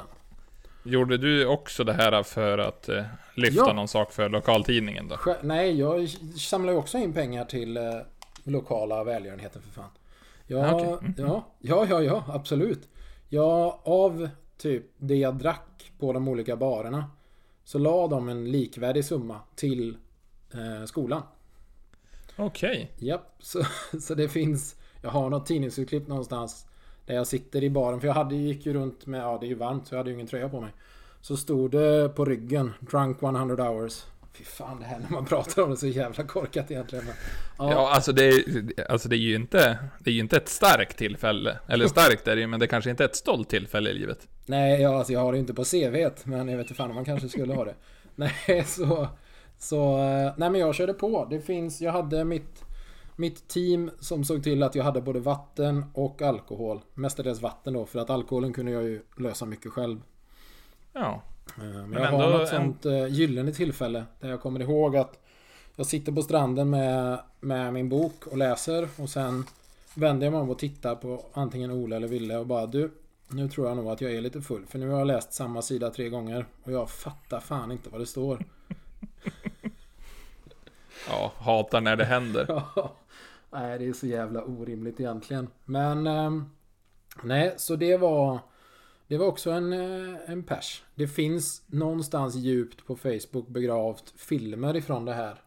Gjorde du också det här för att eh, lyfta Ja. någon sak för lokaltidningen då? Nej, jag samlar ju också in pengar till eh, lokala välgörenheten för fan. Ja, Ah, okej. Mm. ja, ja, ja, ja, absolut. Ja, av typ det jag drack på de olika barerna så la de en likvärdig summa till eh, skolan. Okej. Japp, så, så det finns... Jag har något tidningsutklipp någonstans där jag sitter i baren, för jag hade, gick ju runt med... Ja, det är ju varmt så jag hade ju ingen tröja på mig. Så stod det på ryggen, Drunk 100 hours. Fy fan, det här när man pratar om det så jävla korkat egentligen. Men, ja, Ja, alltså det, är- alltså det är ju inte, det är ju inte ett starkt tillfälle. Eller starkt är det ju, men det kanske inte är ett stolt tillfälle i livet. Nej, ja, alltså jag har det inte på CVt, men jag vet inte fan om man kanske skulle ha det. Nej, så... Så... eh, Nej, men jag körde på. Det finns... Jag hade mitt... Mitt team som såg till att jag hade både vatten och alkohol. Mestadels vatten då, för att alkoholen kunde jag ju lösa mycket själv. Ja. Eh, Men Men jag har något en- sånt eh, gyllene tillfälle där jag kommer ihåg att jag sitter på stranden med, med min bok och läser och sen vänder jag mig om och tittar på antingen Ola eller Ville och bara du nu tror jag nog att jag är lite full för nu har jag läst samma sida tre gånger och jag fattar fan inte vad det står. Ja, hatar när det händer. Ja, Nej, det är så jävla orimligt egentligen. Men ehm, nej, så det var det var också en, eh, en pers. Det finns någonstans djupt på Facebook begravt filmer ifrån det här.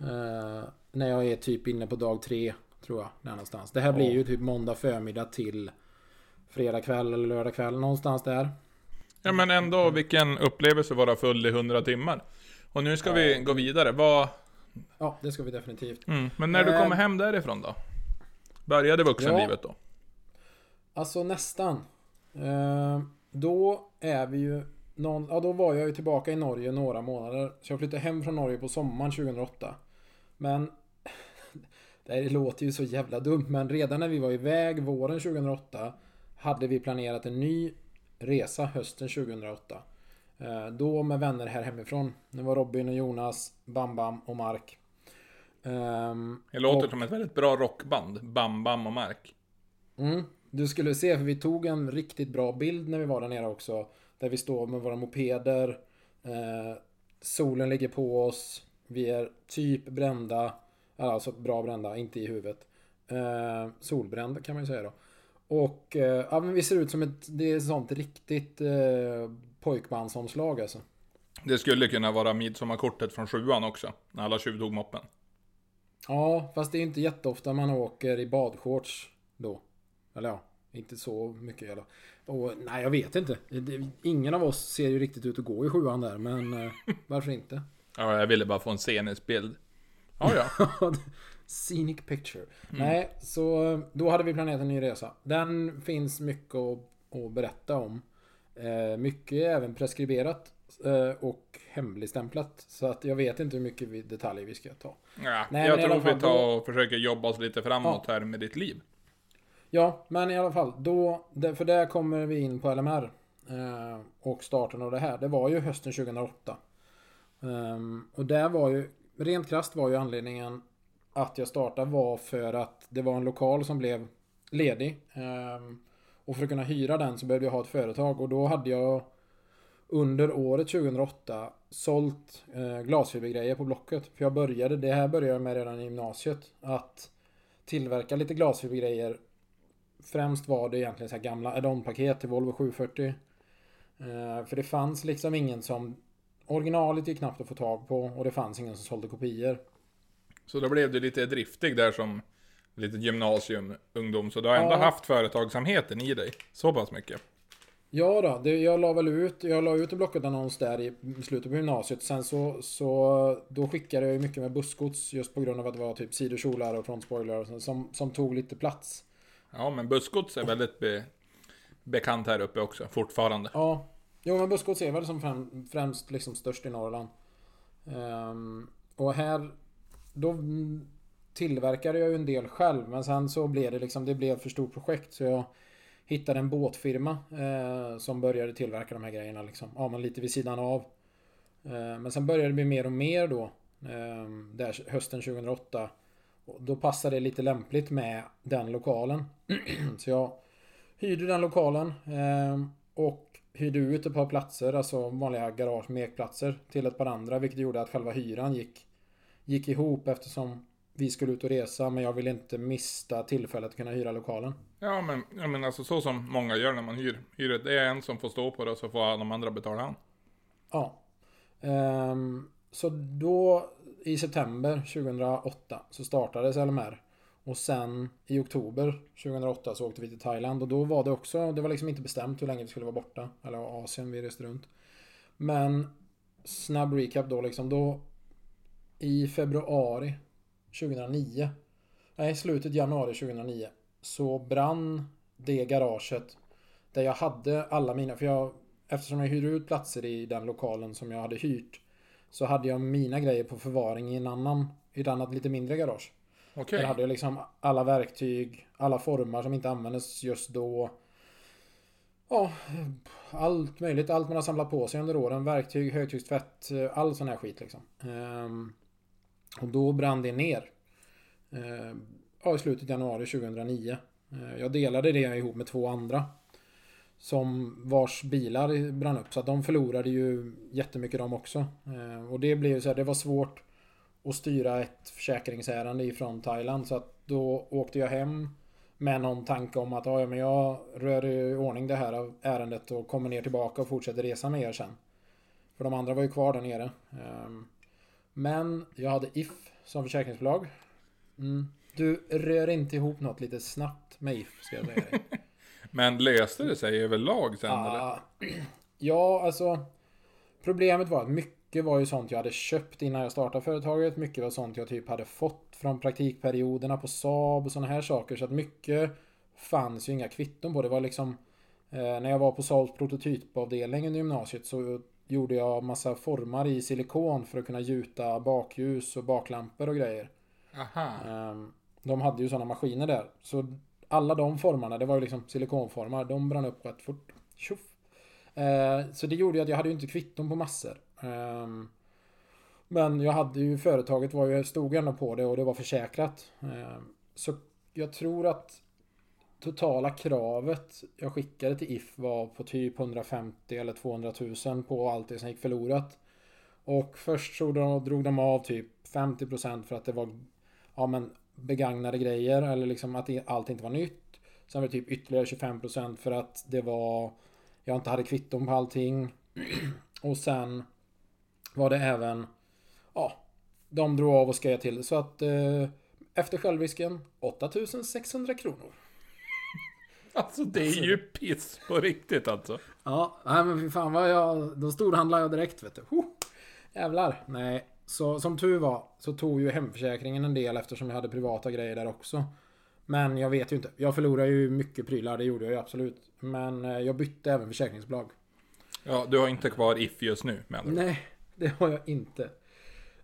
Eh, när jag är typ inne på dag tre, tror jag. Där någonstans. Det här blir ju typ måndag förmiddag till fredag kväll eller lördag kväll. Någonstans där. Ja, men ändå vilken upplevelse att vara full i 100 timmar. Och nu ska vi gå vidare. Vad... Ja, det ska vi definitivt. Mm. Men när du Eh. kommer hem därifrån då? Började vuxenlivet då? Alltså nästan. Eh, då är vi ju någon, ja då var jag ju tillbaka i Norge några månader. Så jag flyttade hem från Norge på sommaren 2008. Men det här låter ju så jävla dumt men redan när vi var iväg våren 2008 hade vi planerat en ny resa hösten 2008. Eh, Då med vänner här hemifrån. Det var Robin och Jonas, Bam Bam och Mark. Ehm, Det låter och- som ett väldigt bra rockband. Bam Bam och Mark. Mm. Du skulle se, för vi tog en riktigt bra bild när vi var där nere också. Där vi står med våra mopeder. Eh, solen ligger på oss. Vi är typ brända. Alltså bra brända, inte i huvudet. Eh, solbränd kan man ju säga då. Och eh, ja, men vi ser ut som ett, det är sånt riktigt eh, pojkbandsomslag alltså. Det skulle kunna vara midsommarkortet från sjuan också. När alla tjuvtog moppen. Ja, fast det är inte jätteofta man åker i badshorts då. Eller ja, Inte så mycket eller. Och nej, jag vet inte. Det, ingen av oss ser ju riktigt ut att gå i sjuan där, men eh, varför inte? Ja, jag ville bara få en scenisk bild. Ja, ja. Scenic picture. Nej, så då hade vi planerat en ny resa. Den finns mycket att, att berätta om. Eh, mycket är även preskriberat eh, och hemligstämplat. Så att jag vet inte hur mycket vi, detaljer vi ska ta. ja Nej, jag tror vi tar och försöker jobba oss lite framåt här med ditt liv. Ja, men i alla fall. Då, för där kommer vi in på LMR. Eh, och starten av det här. Det var ju hösten 2008. Ehm, och där var ju, rent krasst var ju anledningen att jag startade var för att det var en lokal som blev ledig. Ehm, och för att kunna hyra den så behövde jag ha ett företag och då hade jag under året 2008 sålt eh, glasfibergrejer på Blocket. För jag började, det här började jag med redan i gymnasiet. Att tillverka lite glasfibergrejer Främst var det egentligen så här gamla add-on-paket till Volvo 740. Eh, för det fanns liksom ingen som... Originalet gick knappt att få tag på och det fanns ingen som sålde kopior. Så då blev du lite driftig där som lite gymnasiumungdom. Så du har ändå Ja. haft företagsamheten i dig. Så pass mycket. Ja då, det, jag la väl ut, jag la ut en Blocket-annons där i slutet på gymnasiet. Sen så, så då skickade jag mycket med bussgods just på grund av att det var typ sidokjolar och frontspoiler som, som tog lite plats. Ja, men bussgods är väldigt be, bekant här uppe också, fortfarande. Ja, jo men bussgods är väl som främ, främst liksom störst i Norrland. Ehm, och här, då tillverkade jag ju en del själv men sen så blev det liksom, det blev för stort projekt så jag hittade en båtfirma eh, som började tillverka de här grejerna liksom. Ja men lite vid sidan av. Eh, men sen började det bli mer och mer då. Eh, där hösten 2008. Och då passade det lite lämpligt med den lokalen. så jag hyrde den lokalen. Eh, och hyrde ut ett par platser, alltså vanliga garage mekplatser till ett par andra, vilket gjorde att själva hyran gick, gick ihop eftersom vi skulle ut och resa, men jag ville inte mista tillfället att kunna hyra lokalen. Ja, men, ja, men alltså så som många gör när man hyr. hyr ett- det är en som får stå på det och så får de andra betala han. Ja. Ehm, så då i september 2008 så startades LMR. Och sen i oktober 2008 så åkte vi till Thailand och då var det också, det var liksom inte bestämt hur länge vi skulle vara borta. Eller Asien, vi reste runt. Men snabb recap då liksom. Då i februari 2009. Nej, slutet januari 2009. Så brann det garaget där jag hade alla mina, för jag Eftersom jag hyrde ut platser i den lokalen som jag hade hyrt Så hade jag mina grejer på förvaring i en annan I ett annat lite mindre garage Okej. Där hade jag liksom alla verktyg Alla formar som inte användes just då Ja Allt möjligt, allt man har samlat på sig under åren Verktyg, högtryckstvätt, eh, all sån här skit liksom Ehm, och då brann det ner eh, Ja i slutet januari 2009 eh, Jag delade det ihop med två andra som vars bilar brann upp. Så att de förlorade ju jättemycket de också. Eh, och det blev ju så här, det var svårt att styra ett försäkringsärende ifrån Thailand. Så att då åkte jag hem med någon tanke om att ja, men jag rör i ordning det här ärendet och kommer ner tillbaka och fortsätter resa med er sen. För de andra var ju kvar där nere. Ehm, men jag hade If som försäkringsbolag. Mm. Du rör inte ihop något lite snabbt med If ska jag säga dig. Men löste det sig överlag sen eller? Ja, alltså. Problemet var att mycket var ju sånt jag hade köpt innan jag startade företaget. Mycket var sånt jag typ hade fått från praktikperioderna på Saab och såna här saker. Så att mycket fanns ju inga kvitton på. Det var liksom eh, när jag var på Saabs prototypavdelningen i gymnasiet så gjorde jag massa formar i silikon för att kunna gjuta bakljus och baklampor och grejer. Aha. Ehm, De hade ju sådana maskiner där. Så alla de formarna, det var ju liksom silikonformar, de brann upp rätt fort. Tjoff! Eh, Så det gjorde ju att jag hade ju inte kvitton på massor. Ehm, Men jag hade ju, företaget var ju, stod ändå på det och det var försäkrat. Ehm, Så jag tror att totala kravet jag skickade till If var på typ 150 eller 200 000 på allt det som gick förlorat. Och först så då drog de av typ 50% för att det var ja, men begagnade grejer eller liksom att allt inte var nytt. Sen var det typ ytterligare 25% för att det var jag inte hade kvitton på allting. Och sen var det även ja, de drog av och skrev till så att eh, efter självrisken 8600 kronor. Alltså det är ju piss på riktigt alltså. Ja, nej men fy fan vad jag... Då storhandlade jag direkt vet du. Ho! Jävlar. Nej. Så som tur var så tog ju hemförsäkringen en del eftersom jag hade privata grejer där också. Men jag vet ju inte. Jag förlorade ju mycket prylar, det gjorde jag ju absolut. Men eh, jag bytte även försäkringsbolag. Ja, du har inte kvar If just nu ord. Nej, det har jag inte.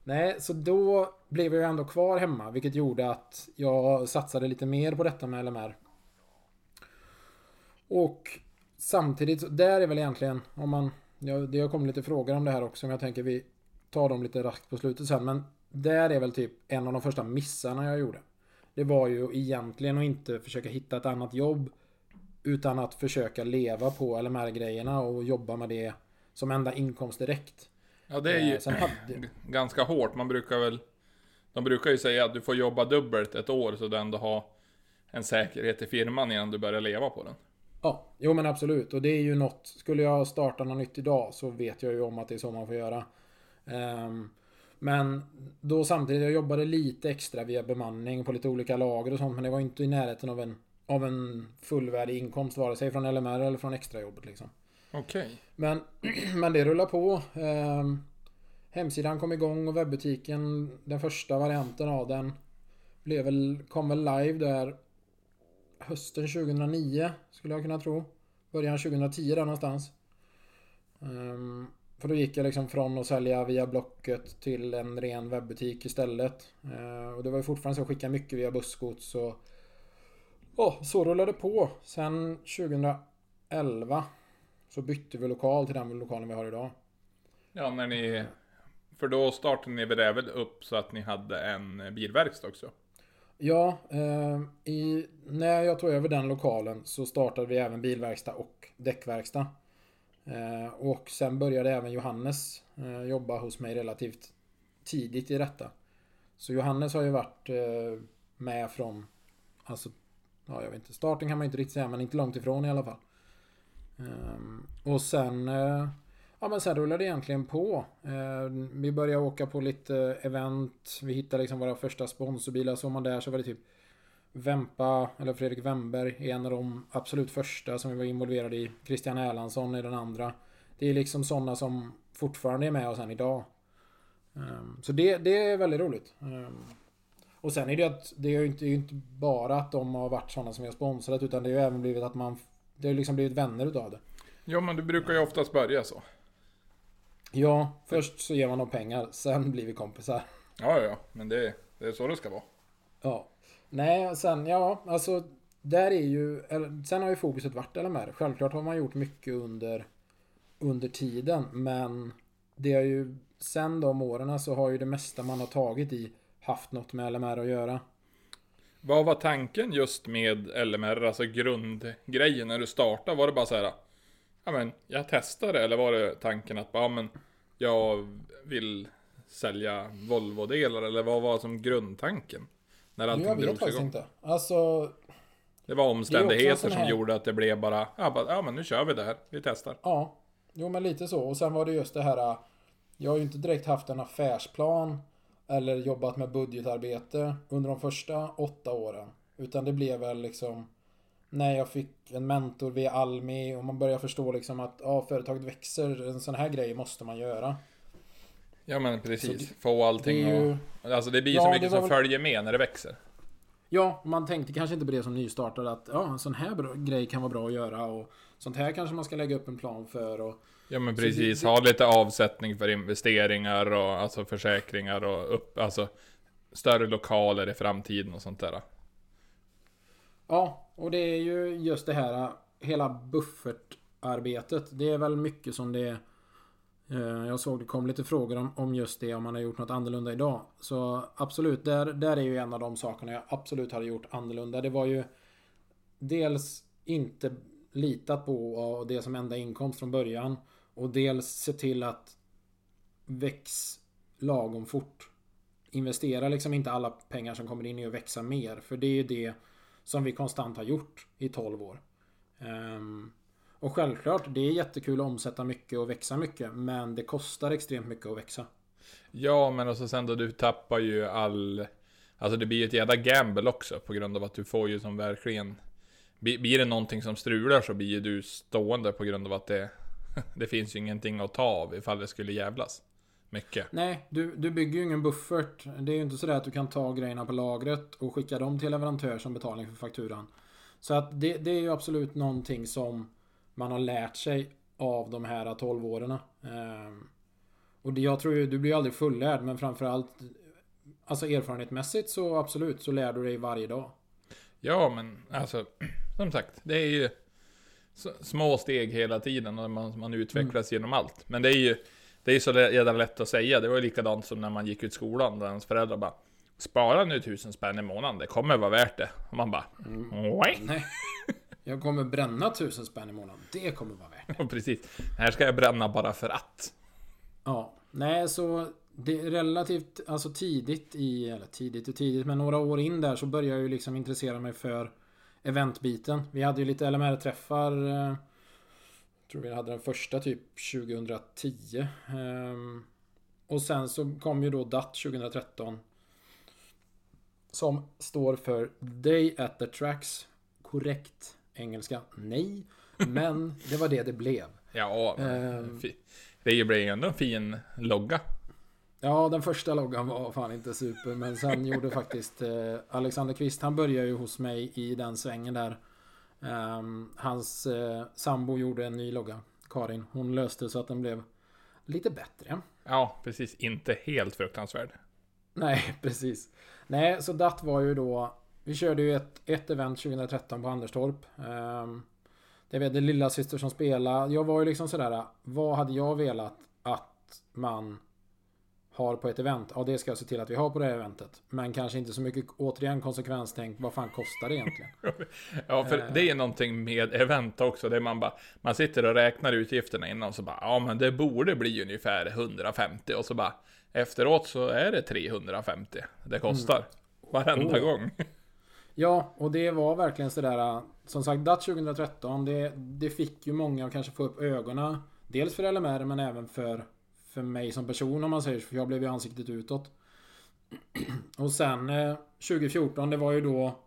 Nej, så då blev jag ändå kvar hemma, vilket gjorde att jag satsade lite mer på detta med LMR. Och samtidigt, där är väl egentligen, om man... Ja, det har kommit lite frågor om det här också, men jag tänker vi tar dem lite raskt på slutet sen. Men där är väl typ en av de första missarna jag gjorde. Det var ju egentligen att inte försöka hitta ett annat jobb. Utan att försöka leva på LMR-grejerna och jobba med det som enda inkomst direkt. Ja, det är ju Eh, hade... ganska hårt. Man brukar väl... De brukar ju säga att du får jobba dubbelt ett år så du ändå har en säkerhet i firman innan du börjar leva på den. Ja, jo men absolut. Och det är ju något. Skulle jag starta något nytt idag så vet jag ju om att det är så man får göra. Ehm, men då samtidigt, jag jobbade lite extra via bemanning på lite olika lager och sånt. Men det var inte i närheten av en, av en fullvärdig inkomst vare sig från LMR eller från extrajobbet liksom. Okej. Men, men det rullar på. Ehm, hemsidan kom igång och webbutiken, den första varianten av den, blev väl, kom väl live där hösten 2009 skulle jag kunna tro. Början 2010 där någonstans. Um, för då gick jag liksom från att sälja via Blocket till en ren webbutik istället. Uh, och det var ju fortfarande så att skicka mycket via bussgods och... oh, så rullade det på. Sen 2011 så bytte vi lokal till den lokalen vi har idag. Ja, när ni... För då startade ni väl upp så att ni hade en bilverkstad också? Ja, eh, i, när jag tog över den lokalen så startade vi även bilverkstad och däckverkstad. Eh, och sen började även Johannes eh, jobba hos mig relativt tidigt i detta. Så Johannes har ju varit eh, med från, alltså, ja jag vet inte, starten kan man inte riktigt säga men inte långt ifrån i alla fall. Ehm, och sen, eh, ja men sen rullade det egentligen på. Eh, vi började åka på lite event. Vi hittade liksom våra första sponsorbilar. Såg man där så var det typ Vempa, eller Fredrik Wemberg, en av de absolut första som vi var involverade i. Christian Erlandsson är den andra. Det är liksom sådana som fortfarande är med oss än idag. Ehm, så det, det är väldigt roligt. Ehm, och sen är det att det är ju inte, det är ju inte bara att de har varit sådana som vi har sponsrat utan det har ju även blivit att man Det har liksom blivit vänner utav det. Ja, men det brukar ju oftast börja så. Ja, först så ger man dem pengar, sen blir vi kompisar. Ja, ja, men det, det är så det ska vara. Ja. Nej, sen ja, alltså där är ju, sen har ju fokuset varit LMR. Självklart har man gjort mycket under, under tiden, men det har ju, sen de åren så har ju det mesta man har tagit i haft något med LMR att göra. Vad var tanken just med LMR, alltså grundgrejen när du startade? Var det bara så här, ja men jag testar det, eller var det tanken att, ja men jag vill sälja Volvo-delar, eller vad var som grundtanken? När allting jag vet drogs faktiskt igång? inte. Alltså, Det var Det omständigheter sån som gjorde att det blev bara, ja, bara, ja men nu kör vi det här, vi testar. Ja, jo men lite så. Och sen var det just det här. Jag har ju inte direkt haft en affärsplan eller jobbat med budgetarbete under de första åtta åren. Utan det blev väl liksom när jag fick en mentor via Almi och man börjar förstå liksom att ja, företaget växer. En sån här grej måste man göra. Ja men precis, få allting det ju- och... Alltså det blir Ja, så mycket som väl- följer med när det växer. Ja, man tänkte kanske inte på det som nystartad att ja, en sån här bra, grej kan vara bra att göra och sånt här kanske man ska lägga upp en plan för och Ja men precis, det- ha lite avsättning för investeringar och alltså försäkringar och upp, alltså större lokaler i framtiden och sånt där. Ja, och det är ju just det här hela buffertarbetet. Det är väl mycket som det är. Eh, jag såg det kom lite frågor om, om just det om man har gjort något annorlunda idag. Så absolut, där, där är ju en av de sakerna jag absolut hade gjort annorlunda. Det var ju Dels inte litat på det som enda inkomst från början. Och dels se till att väx lagom fort. Investera liksom inte alla pengar som kommer in i att växa mer. För det är ju det som vi konstant har gjort i 12 år. Ehm, och självklart, det är jättekul att omsätta mycket och växa mycket. Men det kostar extremt mycket att växa. Ja men och så sen då du tappar ju all... Alltså det blir ju ett jävla gamble också på grund av att du får ju som verkligen blir det någonting som strular så blir ju du stående på grund av att det... Det finns ju ingenting att ta av ifall det skulle jävlas. Mycket. Nej, du, du bygger ju ingen buffert. Det är ju inte sådär att du kan ta grejerna på lagret och skicka dem till leverantör som betalning för fakturan. Så att det, det är ju absolut någonting som man har lärt sig av de här 12 åren. Ehm, och det, jag tror ju, du blir ju aldrig fullärd men framförallt Alltså erfarenhetsmässigt så absolut så lär du dig varje dag. Ja, men alltså, som sagt, det är ju små steg hela tiden och man, man utvecklas genom allt. Men det är ju, det är ju så jävla lätt att säga. Det var ju likadant som när man gick ut skolan, där ens föräldrar bara Spara nu tusen spänn i månaden, det kommer vara värt det. Och man bara, nej. Nej. Jag kommer bränna tusen spänn i månaden. Det kommer vara värt. Och precis, här ska jag bränna bara för att. Ja, nej så det är relativt alltså tidigt i, eller tidigt och tidigt, men några år in där så började jag ju liksom intressera mig för eventbiten. Vi hade ju lite LMR-träffar. Tror vi hade den första typ 2010. ehm, Och sen så kom ju då DAT 2013. Som står för Day at the Tracks. Korrekt engelska? Nej. Men det var det det blev. Ja, Ehm. det blir ju ändå en fin logga. Ja, den första loggan var fan inte super. Men sen gjorde faktiskt eh, Alexander Kvist, han började ju hos mig i den svängen där. Ehm, hans eh, sambo gjorde en ny logga. Karin. Hon löste så att den blev lite bättre. Ja, precis. Inte helt fruktansvärd. Nej, precis. Nej, så DAT var ju då... Vi körde ju ett, ett event 2013 på Anderstorp. Um, där vi hade lilla syster som spelade. Jag var ju liksom sådär, vad hade jag velat att man har på ett event? Ja, det ska jag se till att vi har på det här eventet. Men kanske inte så mycket, återigen, konsekvenstänk. Vad fan kostar det egentligen? Ja, för det är någonting med event också, där man bara, man sitter och räknar utgifterna innan så bara, ja men det borde bli ungefär 150 och så bara, efteråt så är det 350 det kostar. Varenda Oh. gång. Ja, och det var verkligen sådär. Som sagt, DAT 2013, det, det fick ju många att kanske få upp ögonen. Dels för LMR, men även för, för mig som person om man säger så. För jag blev ju ansiktet utåt. Och sen eh, 2014, det var ju då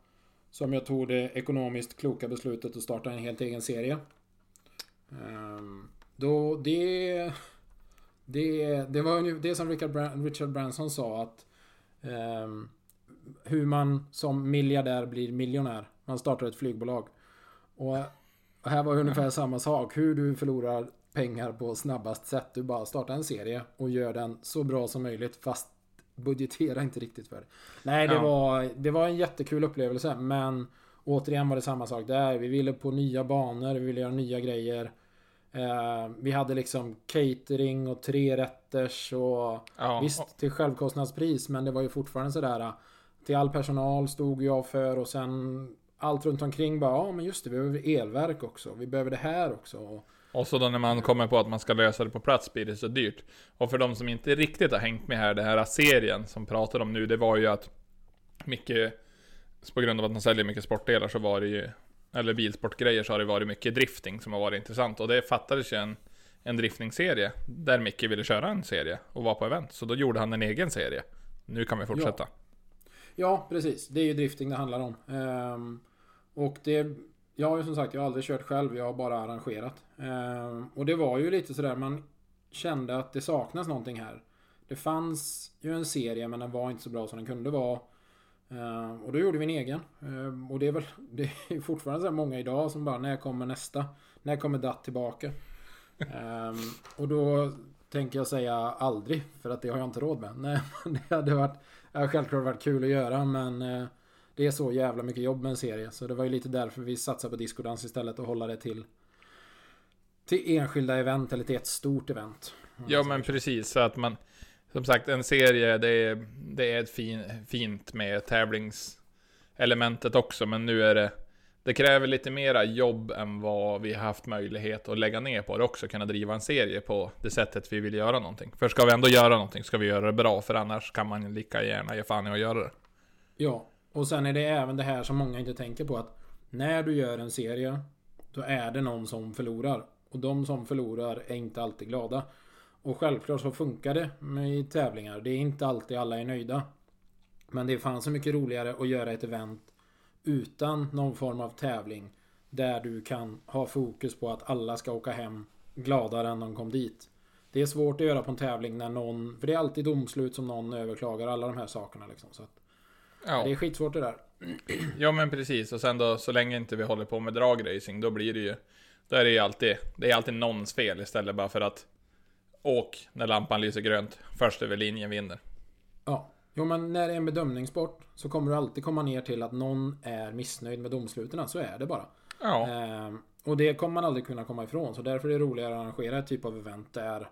som jag tog det ekonomiskt kloka beslutet att starta en helt egen serie. Ehm, då det... Det, det var ju det som Richard, Bran- Richard Branson sa att ehm, hur man som miljardär blir miljonär. Man startar ett flygbolag. Och här var ungefär samma sak. Hur du förlorar pengar på snabbast sätt. Du bara startar en serie och gör den så bra som möjligt fast budgetera inte riktigt för det. Nej, det, Ja. var, det var en jättekul upplevelse men återigen var det samma sak där. Vi ville på nya banor, vi ville göra nya grejer. Eh, vi hade liksom catering och tre rätters och Ja, Visst, till självkostnadspris, men det var ju fortfarande sådär. Till all personal stod jag för och sen allt runt omkring bara, ja men just det, vi behöver elverk också. Vi behöver det här också. Och, Och så då när man kommer på att man ska lösa det på plats blir det så dyrt. Och för de som inte riktigt har hängt med här, den här serien som pratar om nu, det var ju att mycket, på grund av att man säljer mycket sportdelar så var det ju, eller bilsportgrejer så har det varit mycket drifting som har varit intressant. Och det fattades ju en, en driftingserie, där Micke ville köra en serie och vara på event. Så då gjorde han en egen serie. Nu kan vi fortsätta. ja, precis. Det är ju drifting det handlar om. Ehm, och det... Jag har ju som sagt, jag har aldrig kört själv. Jag har bara arrangerat. Ehm, och det var ju lite sådär, man kände att det saknas någonting här. Det fanns ju en serie, men den var inte så bra som den kunde vara. Ehm, och då gjorde vi en egen. Ehm, och det är väl det är fortfarande så här många idag som bara, när kommer nästa? När kommer DAT tillbaka? Och då tänker jag säga aldrig, för att det har jag inte råd med. Nej, men det hade varit, det hade självklart varit kul att göra, men eh, det är så jävla mycket jobb med en serie. Så det var ju lite därför vi satsade på discodans istället och hålla det till till enskilda event eller till ett stort event. Ja men precis, så att man Som sagt, en serie det är, det är ett fin, fint med tävlingselementet också, men nu är det Det kräver lite mera jobb än vad vi har haft möjlighet att lägga ner på det också, kunna driva en serie på det sättet vi vill göra någonting. För ska vi ändå göra någonting ska vi göra det bra, för annars kan man lika gärna ge fan i att göra det. Ja, och sen är det även det här som många inte tänker på att när du gör en serie då är det någon som förlorar. Och de som förlorar är inte alltid glada. Och självklart så funkar det med tävlingar. Det är inte alltid alla är nöjda. Men det är fan så mycket roligare att göra ett event utan någon form av tävling. Där du kan ha fokus på att alla ska åka hem gladare än de kom dit. Det är svårt att göra på en tävling när någon... För det är alltid domslut som någon överklagar. Alla de här sakerna liksom. Så att, Ja. Det är skitsvårt det där. Ja men precis, och sen då så länge inte vi håller på med dragracing, då blir det ju... Då är det ju alltid, det är alltid någons fel istället bara för att åk när lampan lyser grönt, först över linjen vinner. Ja. Jo men när det är en bedömningssport så kommer du alltid komma ner till att någon är missnöjd med domsluten. Så är det bara. Ja, Ehm, och det kommer man aldrig kunna komma ifrån. Så därför är det roligare att arrangera ett typ av event där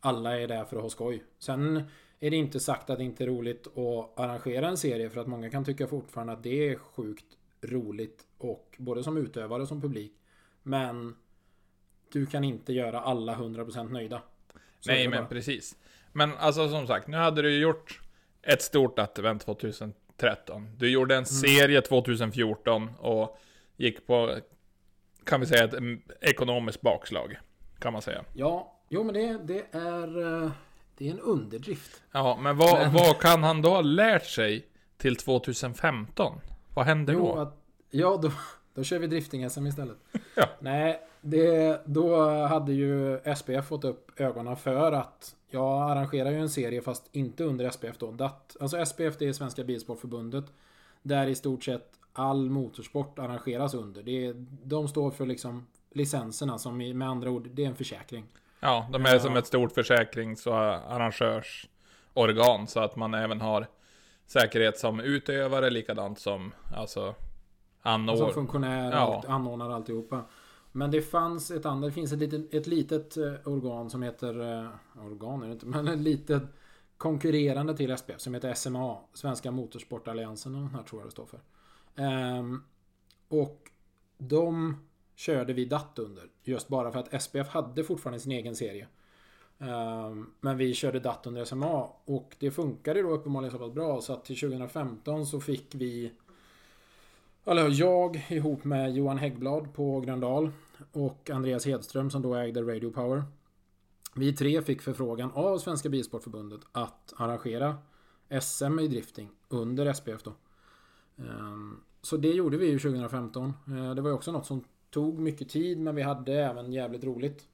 alla är där för att ha skoj. Sen är det inte sagt att det inte är roligt att arrangera en serie för att många kan tycka fortfarande att det är sjukt roligt och både som utövare och som publik. Men du kan inte göra alla 100% nöjda. Så nej men precis. Men alltså som sagt, nu hade du gjort ett stort event 2013. Du gjorde en serie 2014 och gick på, kan vi säga, ett mm, ekonomiskt bakslag. Kan man säga. Ja, jo men det, det är... Det är en underdrift. Ja, men vad, Men- vad kan han då ha lärt sig till 2015? Vad hände Jo, då? att, ja, då, då kör vi drifting-SM istället. Ja. Nej, det, då hade ju SPF fått upp ögonen för att jag arrangerar ju en serie fast inte under SPF då. DAT, alltså SPF det är Svenska Bilsportförbundet. Där i stort sett all motorsport arrangeras under. Det de står för liksom licenserna som med andra ord, det är en försäkring. Ja, de är Ja. som ett stort försäkrings och arrangörsorgan så att man även har säkerhet som utövare likadant som alltså anor. Som funktionär och Ja. anordnar alltihopa. Men det fanns ett annat, det finns ett litet, ett litet eh, organ som heter, eh, organ är det inte, men ett litet konkurrerande till SPF som heter SMA, Svenska Motorsportalliansen, och här tror jag det står för. Ehm, och de körde vi DAT under, just bara för att SPF hade fortfarande sin egen serie. Ehm, men vi körde DAT under SMA och det funkade då uppenbarligen så pass bra så att till 2015 så fick vi eller jag ihop med Johan Häggblad på Gröndal och Andreas Hedström som då ägde Radio Power. Vi tre fick förfrågan av Svenska Bilsportförbundet att arrangera SM i drifting under SPF då. Ehm, så det gjorde vi ju 2015. Ehm, det var ju också något som tog mycket tid men vi hade även jävligt roligt.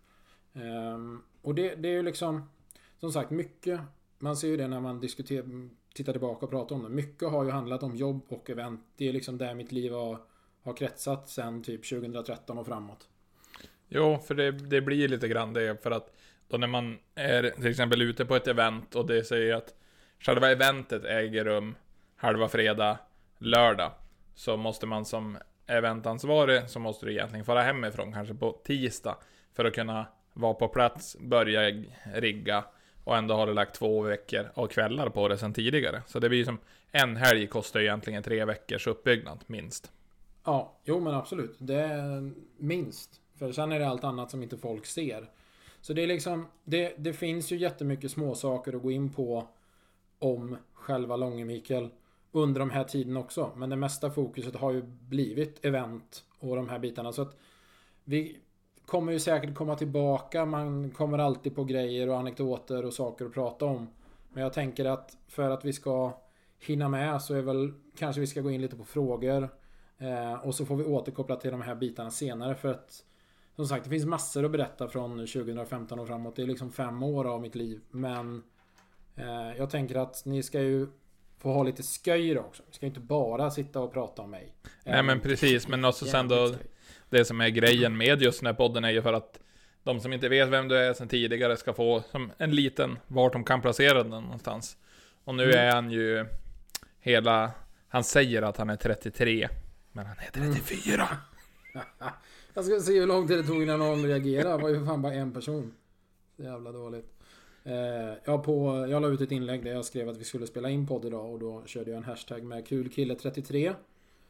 Ehm, och det, det är ju liksom Som sagt mycket Man ser ju det när man diskuterar Tittar tillbaka och pratar om det. Mycket har ju handlat om jobb och event. Det är liksom där mitt liv har, har kretsat sen typ 2013 och framåt. Jo, för det, det blir lite grann det för att då när man är till exempel ute på ett event och det säger att själva eventet äger rum halva fredag, lördag. Så måste man som eventansvarig så måste du egentligen fara hemifrån kanske på tisdag. För att kunna vara på plats, börja rigga och ändå har du lagt två veckor och kvällar på det sen tidigare. Så det blir som en helg kostar egentligen tre veckors uppbyggnad minst. Ja, jo men absolut. Det är minst. För sen är det allt annat som inte folk ser. Så det är liksom, det, det finns ju jättemycket småsaker att gå in på om själva Långe Mikael under de här tiden också. Men det mesta fokuset har ju blivit event och de här bitarna. Så att vi kommer ju säkert komma tillbaka. Man kommer alltid på grejer och anekdoter och saker att prata om. Men jag tänker att för att vi ska hinna med så är väl kanske vi ska gå in lite på frågor. Eh, och så får vi återkoppla till de här bitarna senare för att som sagt, det finns massor att berätta från 2015 och framåt. Det är liksom fem år av mitt liv. Men eh, jag tänker att ni ska ju få ha lite sköj också. Vi ska inte bara sitta och prata om mig. Nej men precis, men också sen då det som är grejen med just den här podden är ju för att de som inte vet vem du är sedan tidigare ska få en liten vart de kan placera den någonstans. Och nu Mm. är han ju hela, han säger att han är 33, men han är 34. Jag ska se hur lång tid det tog innan någon reagerade. Det var ju fan bara en person. Så jävla dåligt. Eh, jag, på, jag la ut ett inlägg där jag skrev att vi skulle spela in podd idag och då körde jag en hashtag med kulkille33.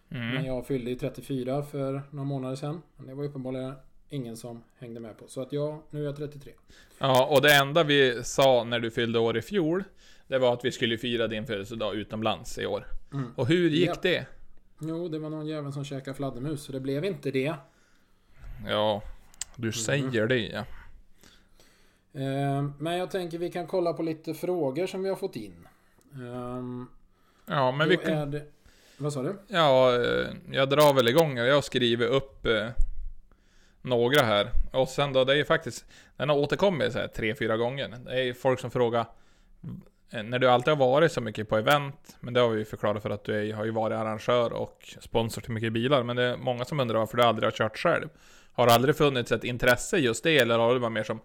Men Mm. jag fyllde ju 34 för några månader sedan. Men det var uppenbarligen ingen som hängde med på. Så att ja, nu är jag 33. Ja, och det enda vi sa när du fyllde år i fjol, det var att vi skulle fira din födelsedag utomlands i år. Mm. Och hur gick Japp. det? Jo, det var någon jävel som käkade fladdermus. Så det blev inte det. Ja, du Mm. säger det ja. Eh, men jag tänker vi kan kolla på lite frågor som vi har fått in. Ehm, Ja, men vi kan... det, Vad sa du? Ja, eh, jag drar väl igång. Jag har skrivit upp eh, några här. Och sen då, det är ju faktiskt, den har återkommit så här tre, fyra gånger. Det är ju folk som frågar, eh, när du alltid har varit så mycket på event, men det har vi ju förklarat för att du är, har ju varit arrangör och sponsor till mycket bilar, men det är många som undrar varför du aldrig har kört själv. Har det aldrig funnits ett intresse just det, eller har det varit mer som,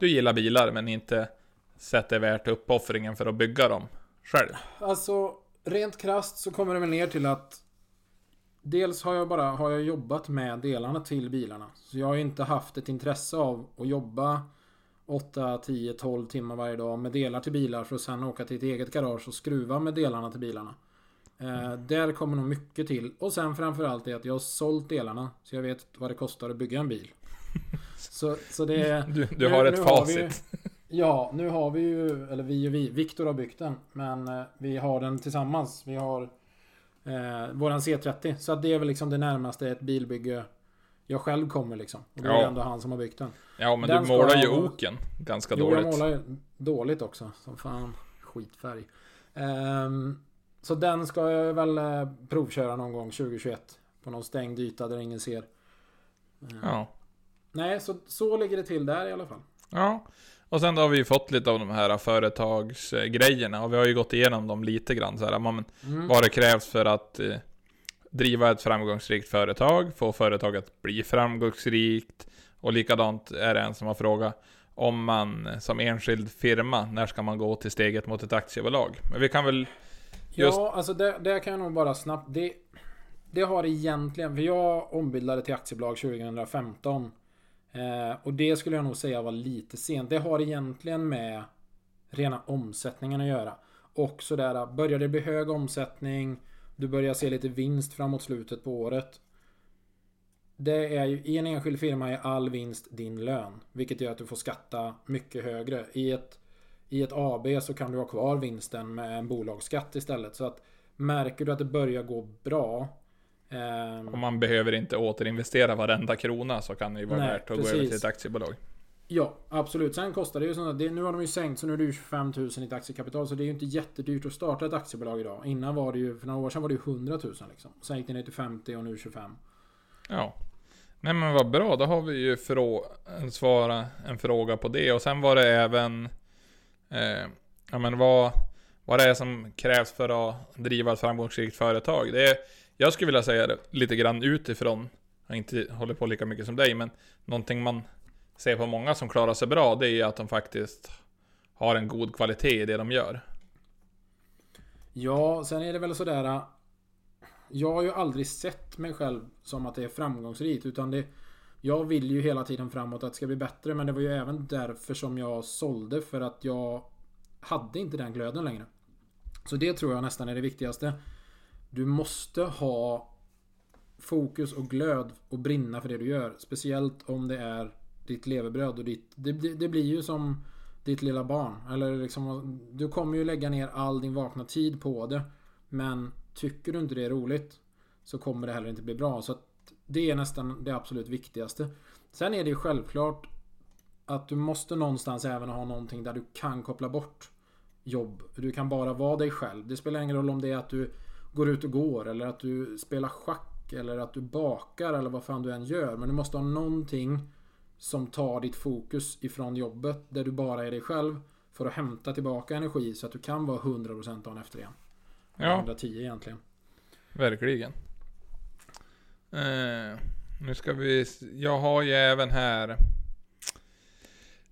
du gillar bilar men inte sett det värt uppoffringen för att bygga dem själv? Alltså, rent krasst så kommer det väl ner till att Dels har jag bara har jag jobbat med delarna till bilarna. Så jag har inte haft ett intresse av att jobba 8, 10, 12 timmar varje dag med delar till bilar för att sen åka till ett eget garage och skruva med delarna till bilarna. Eh, där kommer nog mycket till. Och sen framförallt är att jag har sålt delarna. Så jag vet vad det kostar att bygga en bil. Så, så det Du, du har ett har vi facit. Ja, nu har vi ju, eller vi och vi, Viktor har byggt den. Men eh, vi har den tillsammans. Vi har eh, våran C30. Så att det är väl liksom det närmaste ett bilbygge jag själv kommer liksom. Och då är Ja. det ändå han som har byggt den. Ja, men Den du målar ju ha- oken ganska Jo, jag dåligt. målar ju dåligt också. Som fan. Skitfärg. Ehm, så den ska jag väl eh, provköra någon gång 2021. På någon stängd yta där ingen ser. Ehm, Ja. Nej, så, så ligger det till där i alla fall. Ja. Och sen då har vi ju fått lite av de här företagsgrejerna och vi har ju gått igenom dem lite grann så här, men Mm. vad det krävs för att eh, driva ett framgångsrikt företag, få företaget att bli framgångsrikt och likadant är det en som har frågat om man som enskild firma, när ska man gå till steget mot ett aktiebolag? Men vi kan väl Just- Ja, alltså det, det kan jag nog bara snabbt... Det, det har egentligen... För jag ombildade till aktiebolag 2015. Eh, och det skulle jag nog säga var lite sent. Det har egentligen med rena omsättningen att göra. Och sådär, börjar det bli hög omsättning, du börjar se lite vinst framåt slutet på året. Det är ju, i en enskild firma är all vinst din lön. Vilket gör att du får skatta mycket högre. I ett i ett AB så kan du ha kvar vinsten med en bolagsskatt istället. Så att märker du att det börjar gå bra ehm, om man behöver inte återinvestera varenda krona så kan det ju vara Nej, värt att gå precis. över till ett aktiebolag. ja, absolut. Sen kostar det ju sådär. Det, nu har de ju sänkt så nu är det ju 25 000 i ett aktiekapital. Så det är ju inte jättedyrt att starta ett aktiebolag idag. Innan var det ju, för några år sedan var det ju 100 000 liksom. Sen gick det ner till 50 och nu 25. Ja. Nej men vad bra, då har vi ju frå svara en fråga på det. Och sen var det även... Eh, ja men vad, vad det är som krävs för att driva ett framgångsrikt företag. Det är, jag skulle vilja säga det lite grann utifrån. Jag har inte håller på lika mycket som dig, men någonting man ser på många som klarar sig bra, det är ju att de faktiskt har en god kvalitet i det de gör. Ja, sen är det väl sådär. Äh, jag har ju aldrig sett mig själv som att det är framgångsrikt. Utan det... Jag vill ju hela tiden framåt att det ska bli bättre. Men det var ju även därför som jag sålde. För att jag hade inte den glöden längre. Så det tror jag nästan är det viktigaste. Du måste ha fokus och glöd och brinna för det du gör. Speciellt om det är ditt levebröd och ditt... Det, det, det blir ju som ditt lilla barn. Eller liksom, du kommer ju lägga ner all din vakna tid på det. Men tycker du inte det är roligt så kommer det heller inte bli bra. Så att det är nästan det absolut viktigaste. Sen är det ju självklart att du måste någonstans även ha någonting där du kan koppla bort jobb. Du kan bara vara dig själv. Det spelar ingen roll om det är att du går ut och går eller att du spelar schack eller att du bakar eller vad fan du än gör. Men du måste ha någonting som tar ditt fokus ifrån jobbet där du bara är dig själv för att hämta tillbaka energi så att du kan vara 100% dagen efter igen. Ja. 110 egentligen. Verkligen. Eh, nu ska vi... Jag har ju även här...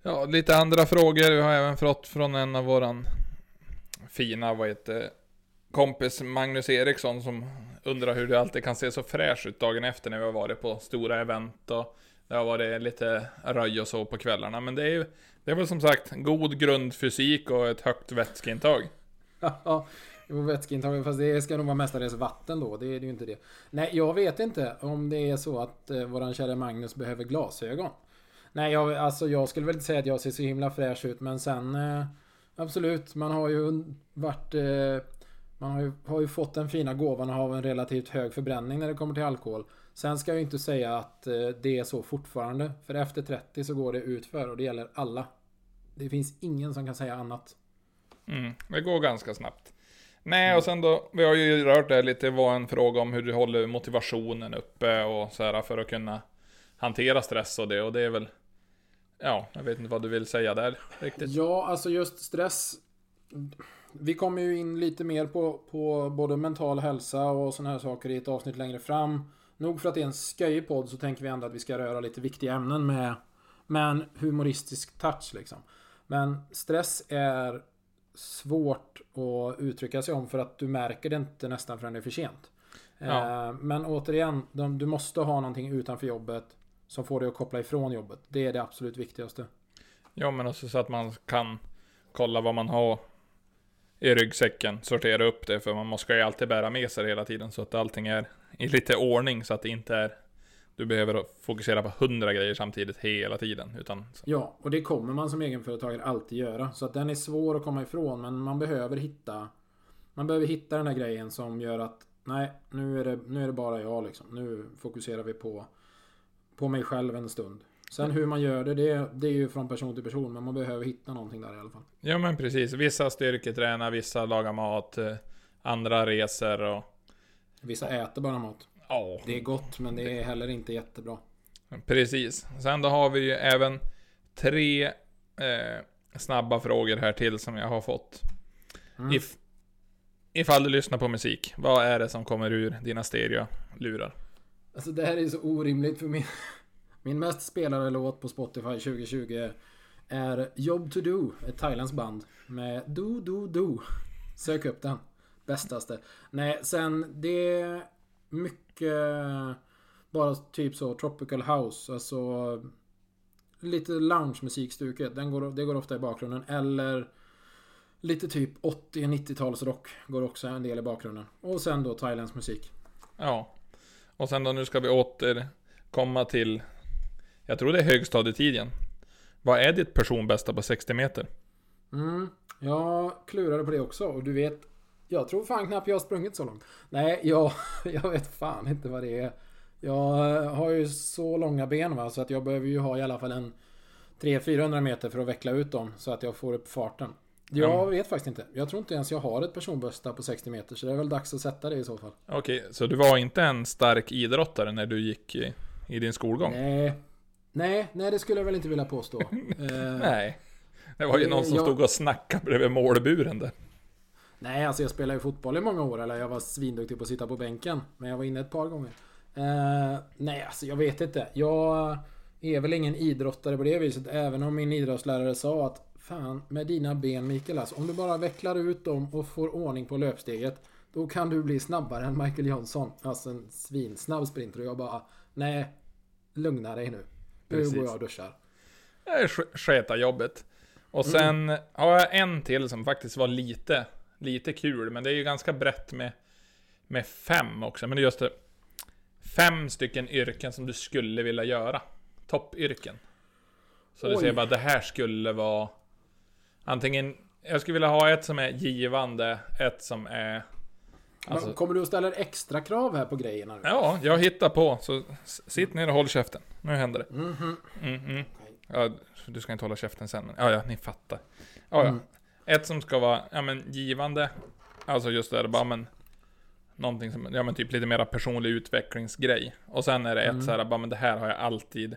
Ja, lite andra frågor. Vi har även fått från en av våran fina, vad heter kompis Magnus Eriksson som undrar hur du alltid kan se så fräsch ut dagen efter när vi har varit på stora event och det har varit lite röj och så på kvällarna. Men det är ju, det är väl som sagt god grundfysik och ett högt vätskeintag. Ja, jo, vätskeintag. Fast det ska nog vara mestadels vatten då. Det är ju inte det. Nej, jag vet inte om det är så att eh, våran kära Magnus behöver glasögon. Nej, jag, alltså jag skulle väl inte säga att jag ser så himla fräsch ut. Men sen eh, absolut, man har ju varit... Eh, man har ju, har ju fått den fina gåvan att ha en relativt hög förbränning när det kommer till alkohol. Sen ska jag ju inte säga att eh, det är så fortfarande. För efter 30 så går det utför och det gäller alla. Det finns ingen som kan säga annat. Mm, det går ganska snabbt. Nej, och sen då, vi har ju rört det lite, det var en fråga om hur du håller motivationen uppe och så här för att kunna hantera stress och det, och det är väl, ja, jag vet inte vad du vill säga där riktigt. Ja, alltså just stress. Vi kommer ju in lite mer på, på både mental hälsa och sådana här saker i ett avsnitt längre fram. Nog för att det är en sköjig podd så tänker vi ändå att vi ska röra lite viktiga ämnen med, med en humoristisk touch liksom. Men stress är svårt att uttrycka sig om för att du märker det inte nästan förrän det är för sent. Ja. Eh, Men återigen, du måste ha någonting utanför jobbet som får dig att koppla ifrån jobbet. Det är det absolut viktigaste. Ja, men också så att man kan kolla vad man har i ryggsäcken, sortera upp det, för man måste ju alltid bära med sig det hela tiden, så att allting är i lite ordning, så att det inte är du behöver fokusera på hundra grejer samtidigt hela tiden, utan Ja, och det kommer man som egenföretagare alltid göra. Så att den är svår att komma ifrån, men man behöver hitta Man behöver hitta den där grejen som gör att Nej, nu är det, nu är det bara jag liksom. Nu fokuserar vi på På mig själv en stund. Sen hur man gör det, det, det är ju från person till person, men man behöver hitta någonting där i alla fall. Ja men precis, vissa styrketränar, vissa lagar mat, eh, andra reser och... Vissa äter bara mat. Ja, Det är gott, men det är heller inte jättebra. precis. Sen då har vi ju även tre eh, snabba frågor här till som jag har fått. Mm. If, ifall du lyssnar på musik, vad är det som kommer ur dina stereolurar? Alltså det här är så orimligt för min, min mest spelade låt på Spotify 2020 är Job to Do, ett thailändskt band med Do Do Do. Sök upp den. Bästaste. Nej, sen det är mycket bara typ så tropical house, alltså lite lounge-musikstuket. Den går, det går ofta i bakgrunden. Eller lite typ 80-90-talsrock går också en del i bakgrunden. Och sen då thailändsk musik. Ja. Och sen då nu ska vi återkomma till, jag tror det är högstadietiden. Vad är ditt personbästa på 60 meter? Mm, jag klurade på det också och du vet Jag tror fan knappt jag har sprungit så långt Nej, jag, jag vet fan inte vad det är Jag har ju så långa ben va så att jag behöver ju ha i alla fall en 300-400 meter för att veckla ut dem så att jag får upp farten Jag Ja. vet faktiskt inte Jag tror inte ens jag har ett personbästa på 60 meter så det är väl dags att sätta det i så fall Okej, så du var inte en stark idrottare när du gick i, i din skolgång? Nej Nej, nej det skulle jag väl inte vilja påstå eh, Nej. Det var ju någon som Jag- stod och snackade bredvid målburen där. Nej, alltså jag spelade ju fotboll i många år. Eller jag var svinduktig på att sitta på bänken. Men jag var inne ett par gånger. Eh, nej, alltså jag vet inte. Jag är väl ingen idrottare på det viset. Även om min idrottslärare sa att Fan, med dina ben Mikael alltså. Om du bara vecklar ut dem och får ordning på löpsteget. Då kan du bli snabbare än Michael Johnson. Alltså en svinsnabb sprinter. Och jag bara Nej, lugna dig nu. Nu Precis. går jag och duschar. Sketa jobbet. Och sen har jag en till som faktiskt var lite, lite kul. Men det är ju ganska brett med, med fem också. Men det är just det. Fem stycken yrken som du skulle vilja göra. Toppyrken. Så du säger bara det här skulle vara antingen jag skulle vilja ha ett som är givande, ett som är... Alltså, Men Kommer du att ställa extra krav här på grejerna nu? ja, jag hittar på. Så sitt ner och håll käften. Nu händer det. Mm, mm. Ja, du ska inte hålla käften sen. men- Ja, ja, ni fattar. Ja, ja. Mm. Ett som ska vara, ja men givande. Alltså just det, bara men... Någonting som, ja men typ lite mera personlig utvecklingsgrej. Och sen är det ett Mm. så här, bara men det här har jag alltid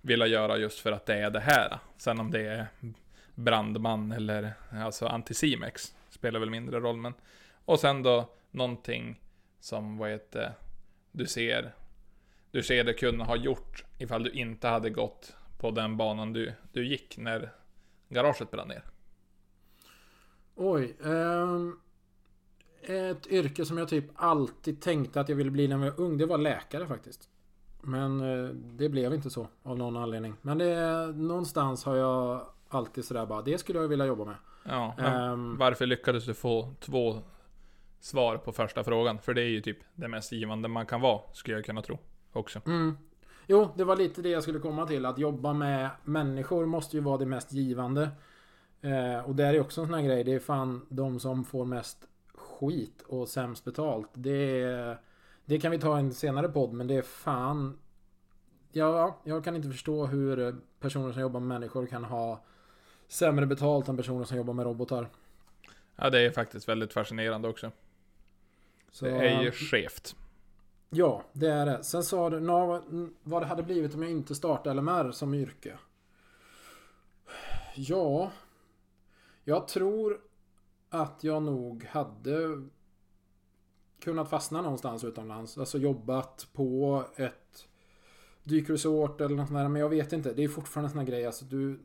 velat göra just för att det är det här. Sen om det är brandman eller alltså antisimex spelar väl mindre roll men. Och sen då någonting som, vad heter du ser, du ser det kunna ha gjort ifall du inte hade gått på den banan du, du gick när garaget brann ner. Oj. ehm, ett yrke som jag typ alltid tänkte att jag ville bli när jag var ung, det var läkare faktiskt. Men eh, det blev inte så av någon anledning. Men det, någonstans har jag alltid sådär bara, det skulle jag vilja jobba med. Ja, Ehm, varför lyckades du få två svar på första frågan? För det är ju typ det mest givande man kan vara, skulle jag kunna tro. Också. Mm. Jo, det var lite det jag skulle komma till. Att jobba med människor måste ju vara det mest givande. Eh, och det är också en sån här grej. Det är fan de som får mest skit och sämst betalt. Det, är, det kan vi ta i en senare podd, men det är fan... Ja, jag kan inte förstå hur personer som jobbar med människor kan ha sämre betalt än personer som jobbar med robotar. Ja, det är faktiskt väldigt fascinerande också. Så, Det är ju skevt. Ja, det är det. Sen sa du vad det hade blivit om jag inte startade LMR som yrke. Ja, jag tror att jag nog hade kunnat fastna någonstans utomlands. Alltså jobbat på ett dykresort eller något sånt där. Men jag vet inte. Det är fortfarande en sån här grej. Alltså du,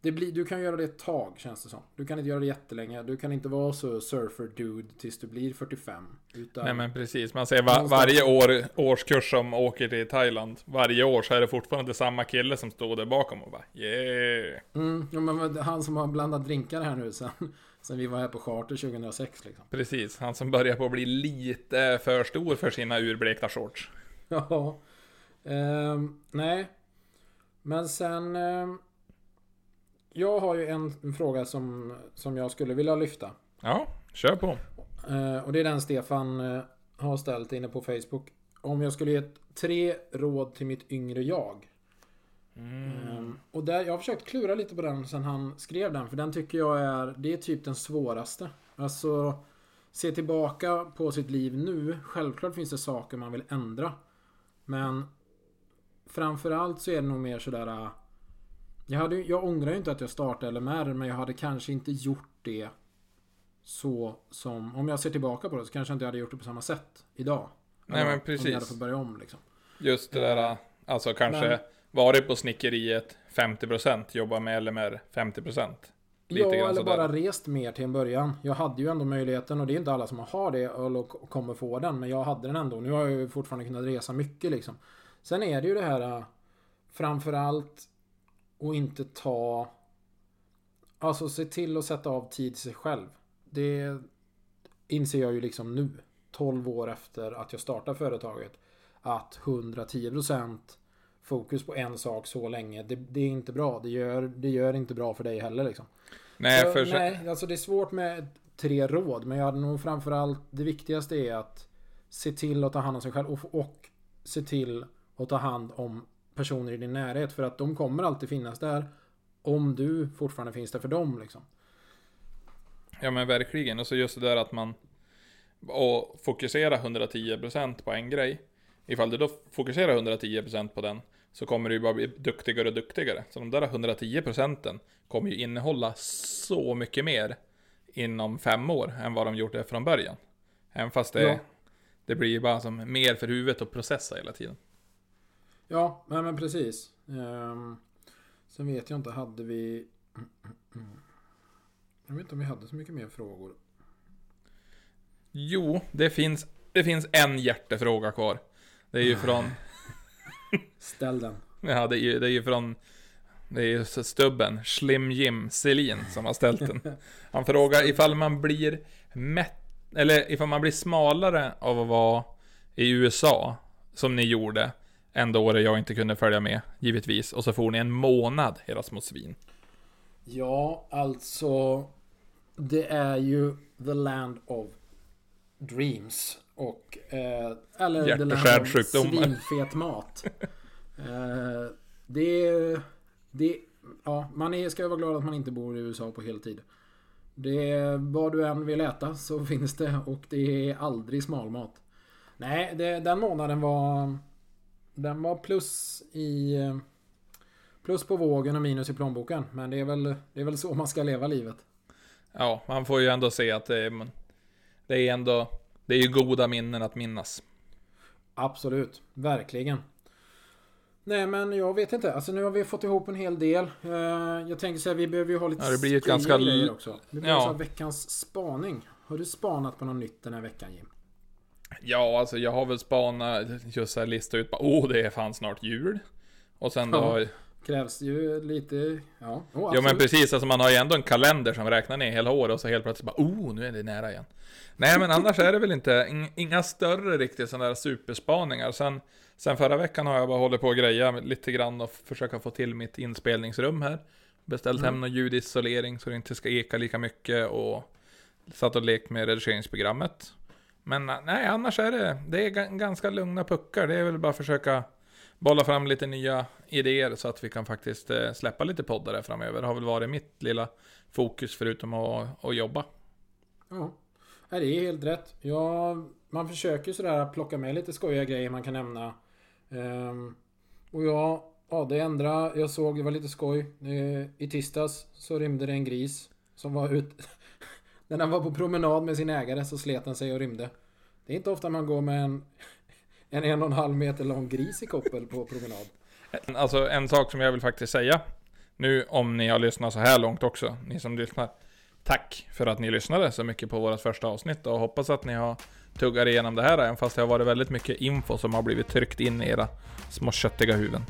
det blir, du kan göra det ett tag känns det som. Du kan inte göra det jättelänge. Du kan inte vara så surfer dude tills du blir 45. Utan, Nej men precis, man ser va varje år, årskurs som åker till Thailand. Varje år så är det fortfarande samma kille som står där bakom och bara yeah. Mm, ja, men han som har blandat drinkar här nu sen, sen vi var här på charter 2006 liksom. Precis, han som börjar på att bli lite för stor för sina urblekta shorts. Ja. Ehm, nej. Men sen... ehm, jag har ju en, en fråga som, som jag skulle vilja lyfta. Ja, kör på. Eh, och det är den Stefan eh, har ställt inne på Facebook. Om jag skulle ge tre råd till mitt yngre jag. Ehm, och där, jag har försökt klura lite på den sen han skrev den. För den tycker jag är, det är typ den svåraste. Alltså, se tillbaka på sitt liv nu. Självklart finns det saker man vill ändra. Men framförallt så är det nog mer sådär... äh, Jag, hade, jag ångrar ju inte att jag startade LMR, men jag hade kanske inte gjort det så som... Om jag ser tillbaka på det så kanske jag inte hade gjort det på samma sätt idag. Nej, men Om jag hade precis. fått börja om liksom. Just det där, alltså kanske Men- varit på snickeriet 50%, jobba med LMR 50%. Lite ja, eller sådär. bara rest mer till en början. Jag hade ju ändå möjligheten och det är inte alla som har det k- kommer få den. Men jag hade den ändå. Nu har jag ju fortfarande kunnat resa mycket liksom. Sen är det ju det här äh, framförallt att inte ta... Alltså se till att sätta av tid till sig själv. Det inser jag ju liksom nu. 12 år efter att jag startade företaget. Att 110% fokus på en sak så länge. Det, det är inte bra. Det gör, det gör inte bra för dig heller liksom. Nej, Så, för nej, alltså det är svårt med tre råd. Men jag hade nog framförallt det viktigaste är att se till att ta hand om sig själv och, och se till att ta hand om personer i din närhet. För att de kommer alltid finnas där. Om du fortfarande finns där för dem liksom. Ja men verkligen, och så just det där att man och fokusera 110% på en grej. Ifall du då fokuserar 110% på den så kommer du ju bara bli duktigare och duktigare. Så de där 110% kommer ju innehålla så mycket mer inom fem år än vad de gjort det från början. Även fast det, Ja. det blir ju bara som mer för huvudet att processa hela tiden. Ja, nej, men precis. Ehm, sen vet jag inte, hade vi... Jag vet inte om vi hade så mycket mer frågor. Jo, det finns, det finns en hjärtefråga kvar. Det är ju från Ställ den. Ja, det är ju, det är ju från... Det är ju stubben, Slim Jim Selin, som har ställt den. Han frågar ifall man blir mätt... Eller ifall man blir smalare av att vara i USA, som ni gjorde, en då året jag inte kunde följa med, givetvis. Och så får ni en månad, era små svin. Ja, alltså... Det är ju the land of dreams. Och... Eh, eller the land of svinfet mat. eh, det är... Det Ja, man är, ska vara glad att man inte bor i USA på heltid. Det är, vad du än vill äta så finns det och det är aldrig smalmat. Nej, det, den månaden var... Den var plus i... Plus på vågen och minus i plånboken. Men det är väl, det är väl så man ska leva livet. Ja, man får ju ändå se att det är... Det är ändå... Det är ju goda minnen att minnas. Absolut, verkligen. Nej men jag vet inte, alltså nu har vi fått ihop en hel del. Eh, jag tänker här, vi behöver ju ha lite Ja, det blir ju ett ganska grejer också. Vi behöver Ja. ha veckans spaning. Har du spanat på något nytt den här veckan Jim? Ja, alltså jag har väl spanat, just så här lista ut bara, oh det är fan snart jul. Och sen då... Ja. Krävs ju lite, ja. Oh, absolut. men precis, alltså man har ju ändå en kalender som räknar ner hela året och så helt plötsligt bara oh, nu är det nära igen. Nej men annars är det väl inte, ing- inga större riktigt sådana där superspaningar. Sen, sen förra veckan har jag bara hållit på och greja lite grann och försöka få till mitt inspelningsrum här. Beställt hem någon ljudisolering så det inte ska eka lika mycket och satt och lekt med redigeringsprogrammet. Men nej, annars är det, det är ga- ganska lugna puckar. Det är väl bara försöka bolla fram lite nya idéer så att vi kan faktiskt eh, släppa lite poddar där framöver. Det har väl varit mitt lilla fokus förutom att, att jobba. Ja. Det är helt rätt. Ja, man försöker sådär plocka med lite skojiga grejer man kan nämna. Ehm, och ja, ja, det enda jag såg, det var lite skoj. I tisdags så rymde det en gris som var ut... När den var på promenad med sin ägare så slet den sig och rymde. Det är inte ofta man går med en en en och en halv meter lång gris i koppel på promenad. Alltså en sak som jag vill faktiskt säga. Nu om ni har lyssnat så här långt också, ni som lyssnar. Tack för att ni lyssnade så mycket på vårt första avsnitt och hoppas att ni har tuggat igenom det här även fast det har varit väldigt mycket info som har blivit tryckt in i era små köttiga huvuden.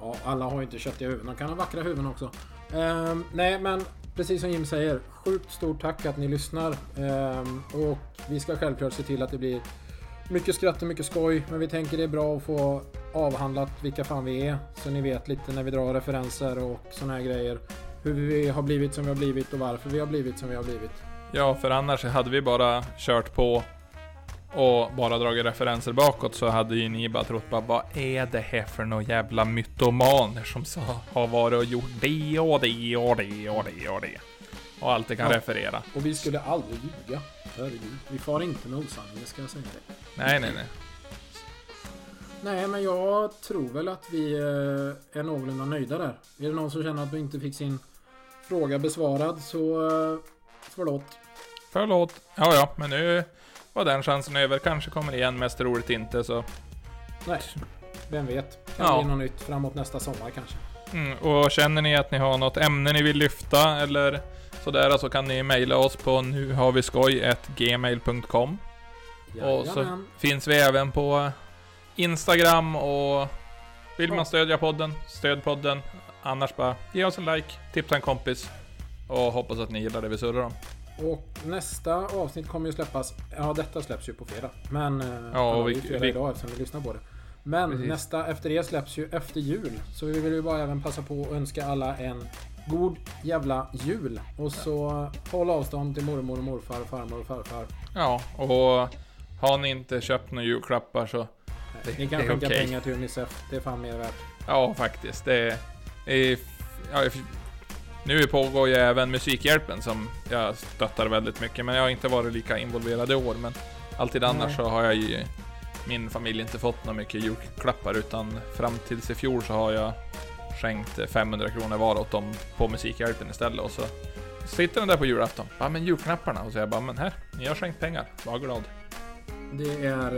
Ja, alla har ju inte köttiga huvuden. De kan ha vackra huvuden också. Ehm, nej, men precis som Jim säger. Sjukt stort tack att ni lyssnar. Ehm, och vi ska självklart se till att det blir mycket skratt och mycket skoj. Men vi tänker det är bra att få avhandlat vilka fan vi är. Så ni vet lite när vi drar referenser och såna här grejer. Hur vi har blivit som vi har blivit och varför vi har blivit som vi har blivit. Ja, för annars hade vi bara kört på och bara dragit referenser bakåt så hade ju ni bara trott bara vad är det här för några jävla mytomaner som så har varit och gjort det och det och det och det och det. Och alltid kan Ja. referera. Och vi skulle aldrig ljuga. Herregud. Vi far inte med osanning, ska jag säga det. Nej, nej, nej. Nej, men jag tror väl att vi eh, är någorlunda nöjda där. Är det någon som känner att du inte fick sin fråga besvarad så eh, förlåt. Förlåt. Ja, ja, men nu var den chansen över. Kanske kommer igen, mest roligt inte så. Nej, vem vet. Kan Ja. bli något nytt framåt nästa sommar kanske. Mm, och känner ni att ni har något ämne ni vill lyfta eller sådär så kan ni mejla oss på nuharviskoj.gmail.com Och så finns vi även på Instagram och vill man stödja podden, stöd podden. Annars bara ge oss en like, tipsa en kompis och hoppas att ni gillar det vi surrar om. Och nästa avsnitt kommer ju släppas. Ja, detta släpps ju på fredag. Men... eh, Ja, och vi- ju fredag vi- idag eftersom vi lyssnar på det. Men Precis. nästa efter det släpps ju efter jul. Så vi vill ju bara även passa på att önska alla en god jävla jul. Och så håll avstånd till mormor och morfar, farmor och farfar. Ja, och har ni inte köpt några julklappar så Det- Ni kan det skänka okej. pengar till Unicef. Det är fan mer värt. Ja, faktiskt. Det är... är ja, nu pågår ju även Musikhjälpen som jag stöttar väldigt mycket, men jag har inte varit lika involverad i år. Men alltid Nej. annars så har jag ju min familj inte fått några mycket julklappar, utan fram tills i fjol så har jag skänkt 500 kronor var åt dem på Musikhjälpen istället. Och så sitter de där på julafton. Ja, men julknapparna. Och så jag bara, men här, ni har skänkt pengar. Var glad. Det är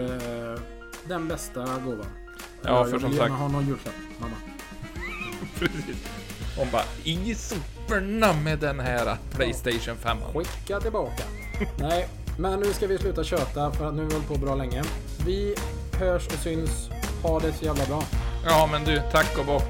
eh, den bästa gåvan. Ja, jag för vill som gärna sagt- ha någon julklapp, mamma. Precis. Hon bara, i soporna med den här Playstation 5. Skicka tillbaka. Nej, men nu ska vi sluta köta för att nu har vi hållit på bra länge. Vi hörs och syns. Ha det så jävla bra. Ja, men du, tack och bock